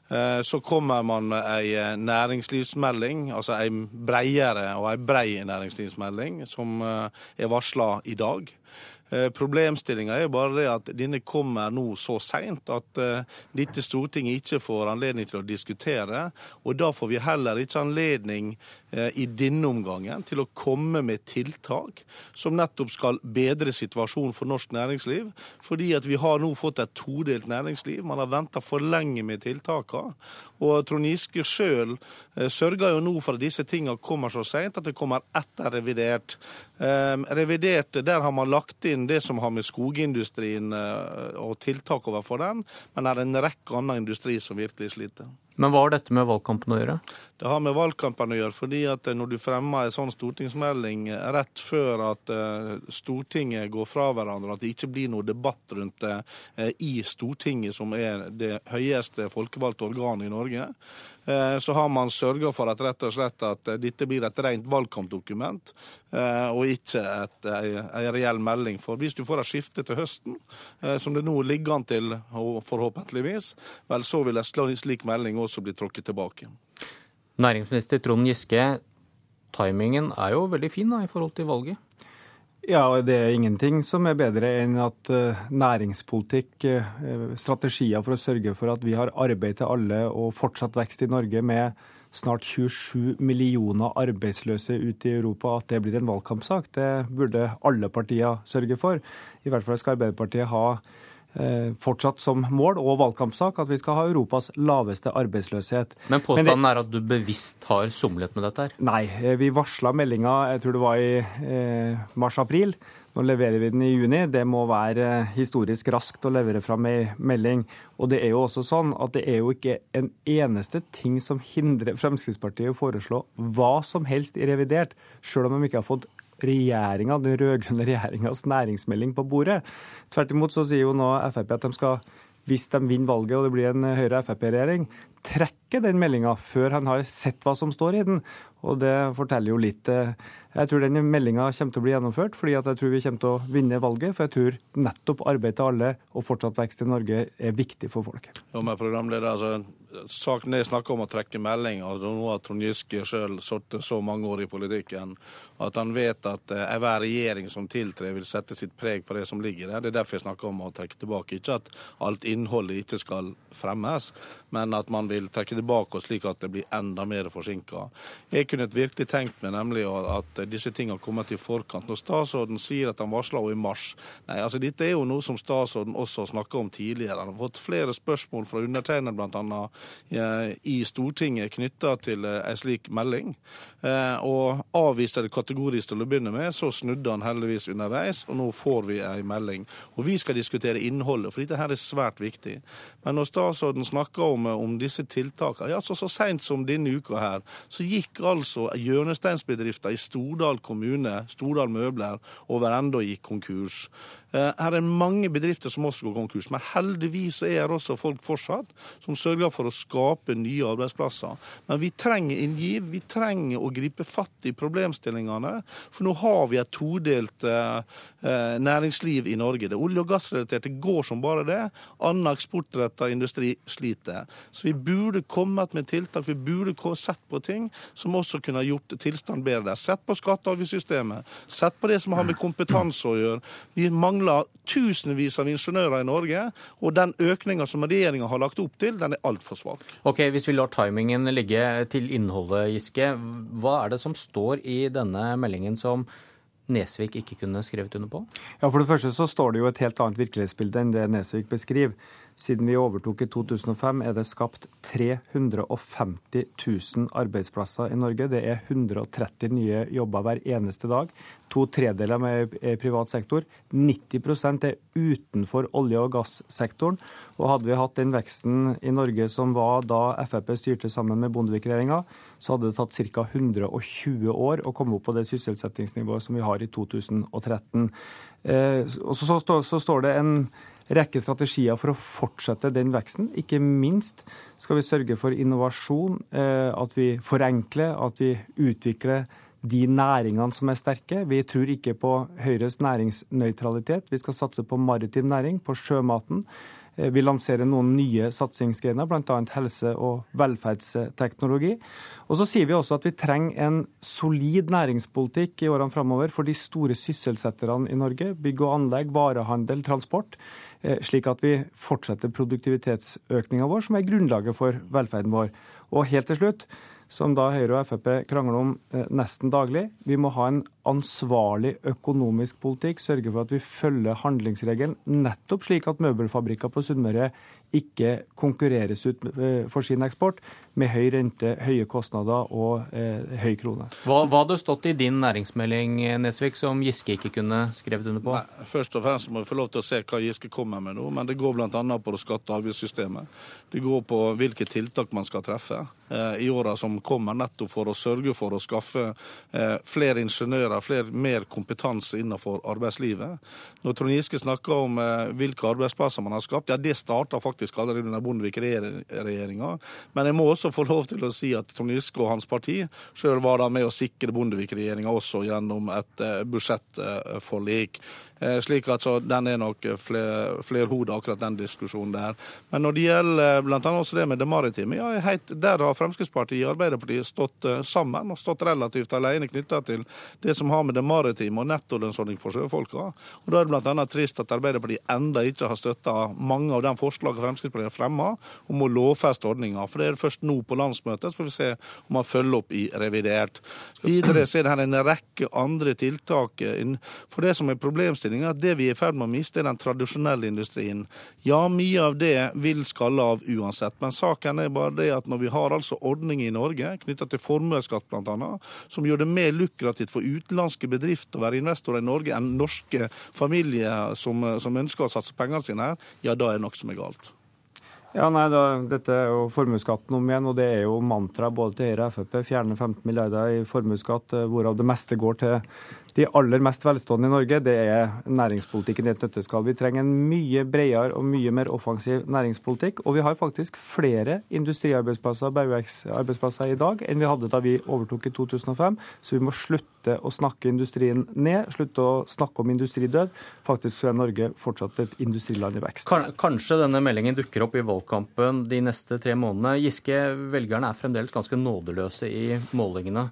[SPEAKER 70] Eh, så kommer man med ei eh, næringslivsmelding, altså ei breiere og ei brei næringslivsmelding, som er varsla i dag. Problemstillinga er bare det at denne kommer nå så seint at dette Stortinget ikke får anledning til å diskutere. Og da får vi heller ikke anledning Eh, i denne omgangen til å komme med tiltak som nettopp skal bedre situasjonen for norsk næringsliv. Fordi at vi har nå fått et todelt næringsliv. Man har venta for lenge med tiltakene. Og Trond Giske sjøl eh, sørger jo nå for at disse tingene kommer så seint at det kommer etter revidert. Eh, revidert, Der har man lagt inn det som har med skogindustrien og tiltak overfor den, men det er en rekke annen industri som virkelig sliter.
[SPEAKER 69] Men hva har dette med valgkampen å gjøre?
[SPEAKER 70] Det har med valgkampen å gjøre, fordi at når du fremmer en sånn stortingsmelding rett før at eh, Stortinget går fra hverandre, at det ikke blir noe debatt rundt det eh, i Stortinget, som er det høyeste folkevalgte organet i Norge, Eh, så har man sørga for at rett og slett at eh, dette blir et rent valgkampdokument, eh, og ikke ei, reell melding. For hvis du får et skifte til høsten, som det nå ligger an til, forhåpentligvis, vel så vil en slik melding også bli tråkket tilbake.
[SPEAKER 69] Næringsminister Trond Giske, timingen er jo veldig fin da, i forhold til valget?
[SPEAKER 71] Ja, det er ingenting som er bedre enn at uh, næringspolitikk, uh, strategier for å sørge for at vi har arbeid til alle og fortsatt vekst i Norge med snart 27 millioner arbeidsløse ute i Europa, at det blir en valgkampsak. Det burde alle partier sørge for. I hvert fall skal Arbeiderpartiet ha Eh, fortsatt som mål og valgkampsak at vi skal ha Europas laveste arbeidsløshet.
[SPEAKER 69] Men påstanden Men det, er at du bevisst har somlet med dette? her?
[SPEAKER 71] Nei, eh, vi varsla meldinga jeg tror det var i eh, mars-april. Nå leverer vi den i juni. Det må være eh, historisk raskt å levere fram ei melding. Og det er jo også sånn at det er jo ikke en eneste ting som hindrer Fremskrittspartiet å foreslå hva som helst i revidert, sjøl om de ikke har fått regjeringa, den rød-grønne regjeringas næringsmelding på bordet. Tvert imot så sier jo nå Frp at de skal, hvis de vinner valget og det blir en Høyre-Frp-regjering, trekke den meldinga før han har sett hva som står i den. Og det forteller jo litt. Eh, jeg tror den meldinga kommer til å bli gjennomført, fordi jeg tror vi kommer til å vinne valget. For jeg tror nettopp arbeid til alle og fortsatt vekst i Norge er viktig for folk.
[SPEAKER 70] Jo, men programleder, altså, Saken er snakk om å trekke melding. altså Nå har Trond Giske sjøl sittet så mange år i politikken at han vet at eh, enhver regjering som tiltrer, vil sette sitt preg på det som ligger der. Det er derfor jeg snakker om å trekke tilbake. Ikke at alt innholdet ikke skal fremmes, men at man vil trekke tilbake oss slik at det blir enda mer forsinka. Jeg kunne virkelig tenkt meg nemlig at disse tingene kommer til forkant. Når statsråden sier at han varsla i mars Nei, altså Dette er jo noe som statsråden også har snakka om tidligere. Han har fått flere spørsmål fra undertegnede bl.a. Eh, i Stortinget knytta til ei en slik melding. Eh, og avviste det kategorisk til å begynne med. Så snudde han heldigvis underveis, og nå får vi en melding. Og vi skal diskutere innholdet, for dette her er svært viktig. Men når statsråden snakker om, om disse tiltakene ja, så, Så sent som denne uka her, så gikk altså hjørnesteinsbedrifter i Stordal kommune, Stordal Møbler, over ende og gikk konkurs. Eh, her er mange bedrifter som også går konkurs, men heldigvis er det også folk fortsatt som sørger for å skape nye arbeidsplasser. Men vi trenger inngiv, vi trenger å gripe fatt i problemstillingene. For nå har vi et todelt eh, eh næringsliv i Norge. Det olje- og gassrelaterte går som bare det. Annen eksportretta industri sliter. Så vi burde kommet med tiltak, vi burde sett på ting som også kunne gjort tilstanden bedre. Sett på skatte- og avgiftssystemet, sett på det som har med kompetanse å gjøre. Vi mangler tusenvis av ingeniører i Norge, og den økninga som regjeringa har lagt opp til, den er altfor svak.
[SPEAKER 69] Ok, Hvis vi lar timingen ligge til innholdet, Giske. Hva er det som står i denne meldingen som Nesvik ikke kunne skrevet under på?
[SPEAKER 71] Ja, For det første så står det jo et helt annet virkelighetsbilde enn det Nesvik beskriver. Siden vi overtok i 2005 er det skapt 350 000 arbeidsplasser i Norge. Det er 130 nye jobber hver eneste dag. To tredeler med privat sektor. 90% er utenfor olje- og gassektoren. Og hadde vi hatt den veksten i Norge som var da Frp styrte sammen med Bondevik-regjeringa, så hadde det tatt ca. 120 år å komme opp på det sysselsettingsnivået som vi har i 2013. Eh, og så, så, så står det en rekke strategier for å fortsette den veksten. Ikke minst skal vi sørge for innovasjon, eh, at vi forenkler, at vi utvikler de næringene som er sterke. Vi tror ikke på Høyres næringsnøytralitet. Vi skal satse på maritim næring, på sjømaten. Eh, vi lanserer noen nye satsingsgrener, bl.a. helse- og velferdsteknologi. Og så sier vi også at vi trenger en solid næringspolitikk i årene framover for de store sysselsetterne i Norge. Bygg og anlegg, varehandel, transport. Eh, slik at vi fortsetter produktivitetsøkninga vår, som er grunnlaget for velferden vår. Og helt til slutt, som da Høyre og Frp krangler om eh, nesten daglig. Vi må ha en ansvarlig økonomisk politikk, sørge for at vi følger handlingsregelen, nettopp slik at møbelfabrikker på Sunnmøre ikke konkurreres ut eh, for sin eksport med høy rente, høye kostnader og eh, høy krone.
[SPEAKER 69] Hva, hva hadde stått i din næringsmelding Nesvik, som Giske ikke kunne skrevet under på?
[SPEAKER 70] Nei, først og fremst må vi få lov til å se hva Giske kommer med nå. Men det går bl.a. på det skatte- og avgiftssystemet. Det går på hvilke tiltak man skal treffe eh, i åra som kommer, nettopp for å sørge for å skaffe eh, flere ingeniører, flere, mer kompetanse innenfor arbeidslivet. Når Trond Giske snakker om eh, hvilke arbeidsplasser man har skapt, ja det starta faktisk allerede under Bondevik-regjeringa. Men jeg må også få lov til å si at Trond Giske og hans parti sjøl var da med å sikre Bondevik-regjeringa også gjennom et eh, budsjettforlik. Eh, slik at så den er nok fler, flerhodet, akkurat den diskusjonen der. Men når det gjelder bl.a. også det med det maritime, ja, heit, der har Fremskrittspartiet og Arbeiderpartiet stått eh, sammen og stått relativt alene knytta til det som har med det maritime og nettolønnsordning for sjøfolka. Og Da er det bl.a. trist at Arbeiderpartiet enda ikke har støtta mange av de forslagene Fremskrittspartiet har fremma om å lovfeste ordninga. For det er først nå på landsmøtet, så får vi se om man følger opp i revidert. Videre så er det her en rekke andre tiltak. For det som er problemstillinga, er at det vi er i ferd med å miste, er den tradisjonelle industrien. Ja, mye av det vil skalle av uansett, men saken er bare det at når vi har altså ordninger i Norge knytta til formuesskatt bl.a., som gjør det mer lukrativt for utenlandske bedrifter å være investorer i Norge enn norske familier som, som ønsker å satse pengene sine her, ja, da er det noe som er galt.
[SPEAKER 71] Ja, nei, da, Dette er jo formuesskatten om igjen, og det er jo mantra både til Høyre og Frp. Fjerne 15 milliarder i formuesskatt, eh, hvorav det meste går til de aller mest velstående i Norge, det er næringspolitikken i et nøtteskall. Vi trenger en mye bredere og mye mer offensiv næringspolitikk. Og vi har faktisk flere industriarbeidsplasser og bergverksarbeidsplasser i dag enn vi hadde da vi overtok i 2005. Så vi må slutte å snakke industrien ned, slutte å snakke om industridød. Faktisk er Norge fortsatt et industriland i vekst.
[SPEAKER 69] Kanskje denne meldingen dukker opp i valgkampen de neste tre månedene. Giske, velgerne er fremdeles ganske nådeløse i målingene.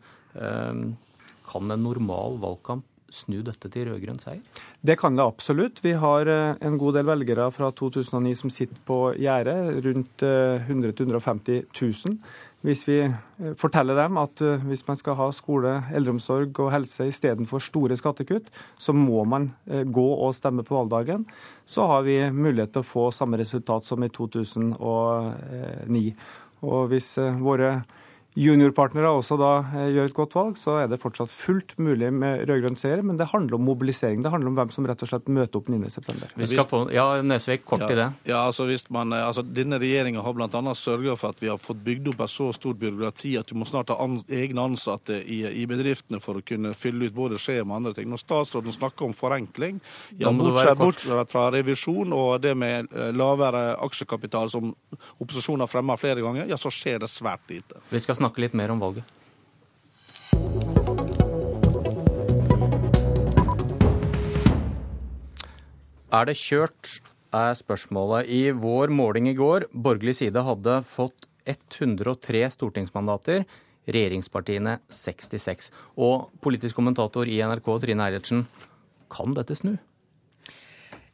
[SPEAKER 69] Kan en normal valgkamp snu dette til rød-grønn seier?
[SPEAKER 71] Det kan det absolutt. Vi har eh, en god del velgere fra 2009 som sitter på gjerdet, rundt 100 000-150 000. Hvis vi eh, forteller dem at eh, hvis man skal ha skole, eldreomsorg og helse istedenfor store skattekutt, så må man gå og stemme på valgdagen, så har vi mulighet til å få samme resultat som i 2009. Og hvis våre juniorpartnere også da eh, gjør et godt valg, så er det fortsatt fullt mulig med rød-grønn seier. Men det handler om mobilisering. Det handler om hvem som rett og slett møter opp 9.9.
[SPEAKER 69] Vi skal få, ja, Nesvik, kort
[SPEAKER 70] ja,
[SPEAKER 69] i det.
[SPEAKER 70] Ja, altså hvis man, eh, altså Denne regjeringa har bl.a. sørga for at vi har fått bygd opp et så stort byråkrati at du må snart ha an, egne ansatte i, i, bedriftene for å kunne fylle ut både skjema og andre ting. Når statsråden snakker om forenkling, ja, bortsett, bortsett fra revisjon og det med eh, lavere aksjekapital som opposisjonen har fremma flere ganger, ja, så skjer det svært lite.
[SPEAKER 69] Vi skal snakke litt mer om valget. Er det kjørt, er spørsmålet. I vår måling i går, borgerlig side hadde fått 103 stortingsmandater, regjeringspartiene 66. Og politisk kommentator i NRK, Trine Eilertsen, kan dette snu?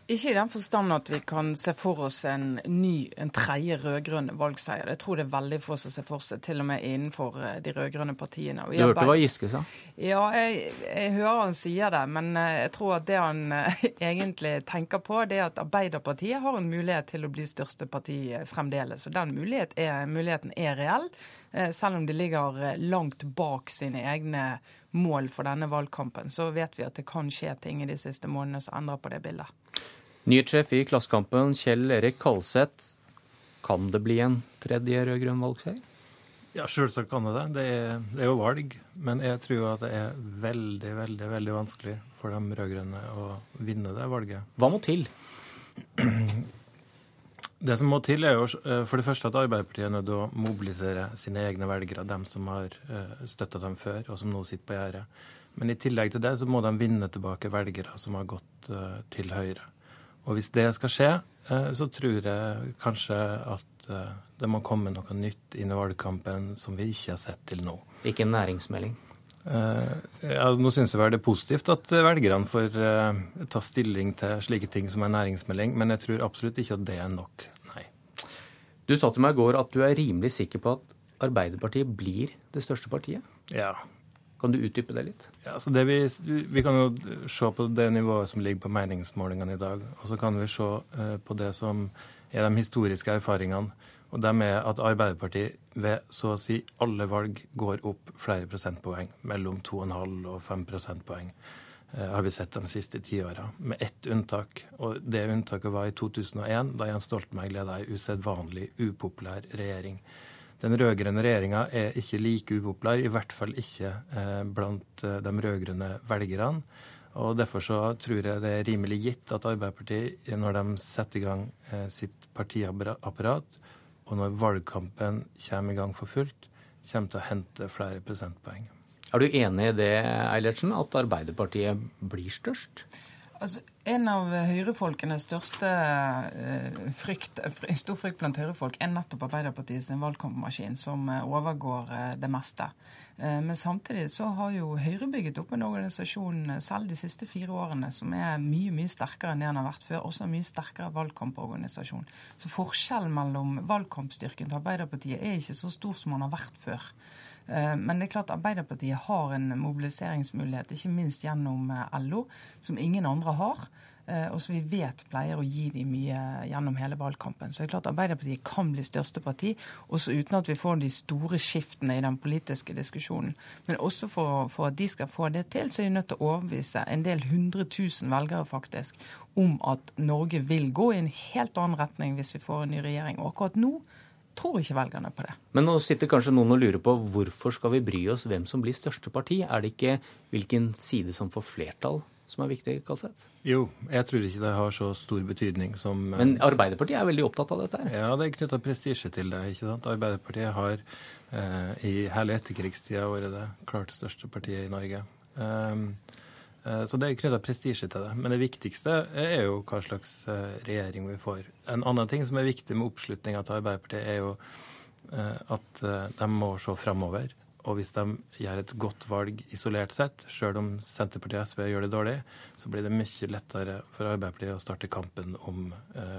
[SPEAKER 72] Ikke i den forstand at vi kan se for oss en ny, en tredje rød-grønn valgseier. Jeg tror det er veldig få som ser for seg, til og med innenfor eh, de rød-grønne partiene.
[SPEAKER 69] Du hørte hva Giske sa?
[SPEAKER 72] Ja, jeg, jeg, hører han sier det. Men eh, jeg tror at det han eh, egentlig tenker på, det er at Arbeiderpartiet har en mulighet til å bli største parti fremdeles. Og den mulighet er, muligheten er reell, selv om de ligger langt bak sine egne mål for denne valgkampen. Så vet vi at det kan skje ting i de siste månedene som endrer på det bildet.
[SPEAKER 69] Nyhetssjef i Klassekampen, Kjell Erik Kalseth. Kan det bli en tredje rød-grønn valgseier?
[SPEAKER 73] Ja, selvsagt kan det det. Det er, det er, jo valg. Men jeg tror at det er veldig, veldig veldig vanskelig for de rød-grønne å vinne det valget.
[SPEAKER 69] Hva må til?
[SPEAKER 73] Det som må til, er jo eh, for det første at Arbeiderpartiet er nødt til å mobilisere sine egne velgere, dem som har eh, støtta dem før, og som nå sitter på gjerdet. Men i tillegg til det så må de vinne tilbake velgere som har gått eh, til Høyre. Og hvis det skal skje, eh, så tror jeg kanskje at eh, det må komme noe nytt inn i valgkampen som vi ikke har sett til nå.
[SPEAKER 69] Ikke en næringsmelding?
[SPEAKER 73] Uh, ja, nå syns jeg vel det er positivt at velgerne får ta stilling til slike ting som en næringsmelding, men jeg tror absolutt ikke at det er nok, nei.
[SPEAKER 69] Du sa til meg i går at du er rimelig sikker på at Arbeiderpartiet blir det største partiet?
[SPEAKER 73] Ja,
[SPEAKER 69] kan du utdype det litt?
[SPEAKER 73] Ja, altså det vi, vi, kan jo se på det nivået som ligger på meningsmålingene i dag. Og så kan vi se uh, på det som er de historiske erfaringene. Og dem er at Arbeiderpartiet ved så å si alle valg går opp flere prosentpoeng. Mellom 2,5 og 5 prosentpoeng uh, har vi sett de siste ti åra. Med ett unntak. Og det unntaket var i 2001, da Jens Stoltenberg leda ei usedvanlig upopulær regjering. Den rød-grønne regjeringa er ikke like upopulær, i hvert fall ikke eh, blant eh, de rød-grønne velgerne. Og Derfor så tror jeg det er rimelig gitt at Arbeiderpartiet, når de setter i gang eh, sitt partiapparat, og når valgkampen kommer i gang for fullt, kommer til å hente flere prosentpoeng.
[SPEAKER 69] Er du enig i det, Eilertsen, at Arbeiderpartiet blir størst?
[SPEAKER 72] Altså, en av høyrefolkenes største uh, frykt, stor frykt blant høyrefolk er nettopp Arbeiderpartiets valgkampmaskin, som uh, overgår uh, det meste. men samtidig så har jo Høyre bygget opp en organisasjon selv de siste fire årene som er mye mye sterkere enn det den har vært før. Også en mye sterkere valgkamporganisasjon. Så forskjellen mellom valgkampstyrken til Arbeiderpartiet er ikke så stor som den har vært før. Eh, men det er klart Arbeiderpartiet har en mobiliseringsmulighet, ikke minst gjennom eh, LO, som ingen andre har. Eh, og som vi vet pleier å gi dem mye gjennom hele valgkampen. Så det er klart Arbeiderpartiet kan bli største parti, også uten at vi får de store skiftene i den politiske diskusjonen. Men også for, for at de skal få det til, så er de nødt til å overbevise en del hundre tusen velgere faktisk om at Norge vil gå i en helt annen retning hvis vi får en ny regjering. Og akkurat nå tror ikke velgerne på det.
[SPEAKER 69] Men nå sitter kanskje noen og lurer på hvorfor skal vi bry oss hvem som blir største parti? Er det ikke hvilken side som får flertall som er viktig, Kalseth?
[SPEAKER 73] Jo, jeg tror ikke det har så stor betydning som
[SPEAKER 69] Men Arbeiderpartiet er veldig opptatt av dette? her?
[SPEAKER 73] Ja, det er knytta prestisje til det. ikke sant? Arbeiderpartiet har eh, i hele etterkrigstida vært det klart største partiet i Norge. Eh, så det er knytta prestisje til det. Men det viktigste er jo hva slags eh, regjering vi får. En annen ting som er viktig med oppslutninga til Arbeiderpartiet, er jo eh, at de må se framover. Og hvis de gjør et godt valg isolert sett, sjøl om Senterpartiet og SV gjør det dårlig, så blir det mye lettere for Arbeiderpartiet å starte kampen om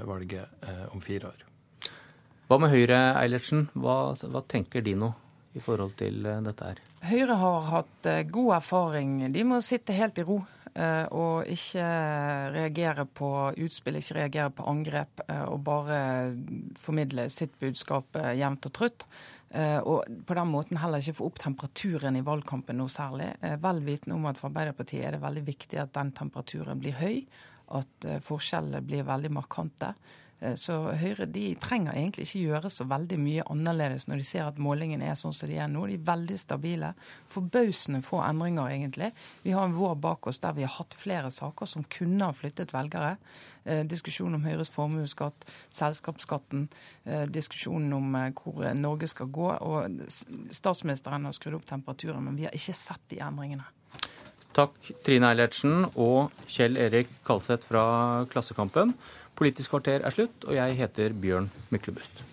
[SPEAKER 73] valget om fire år.
[SPEAKER 69] Hva med Høyre, Eilertsen? Hva, hva tenker de nå? I forhold til eh, dette her?
[SPEAKER 72] Høyre har hatt eh, god erfaring. De må sitte helt i ro eh, og ikke reagere på utspill, ikke reagere på angrep, og bare formidle sitt budskap jevnt og trutt. Og på den måten heller ikke få opp temperaturen i valgkampen noe særlig. Vel vitende om at for Arbeiderpartiet er det veldig viktig at den temperaturen blir høy, at forskjellene blir veldig markante. Eh, så Høyre de trenger egentlig ikke gjøre så veldig mye annerledes når de ser at målingene er sånn som de er nå. De er veldig stabile. Forbausende få endringer, egentlig. Vi har en vår bak oss der vi har hatt flere saker som kunne ha flyttet velgere. Eh, diskusjonen om Høyres formuesskatt, selskapsskatten, eh, diskusjonen om eh, hvor Norge skal gå. Og statsministeren har skrudd opp temperaturen, men vi har ikke sett de endringene.
[SPEAKER 69] Takk Trine Eilertsen og Kjell Erik Kalseth fra Klassekampen. Politisk kvarter er slutt, og jeg heter Bjørn Myklebust.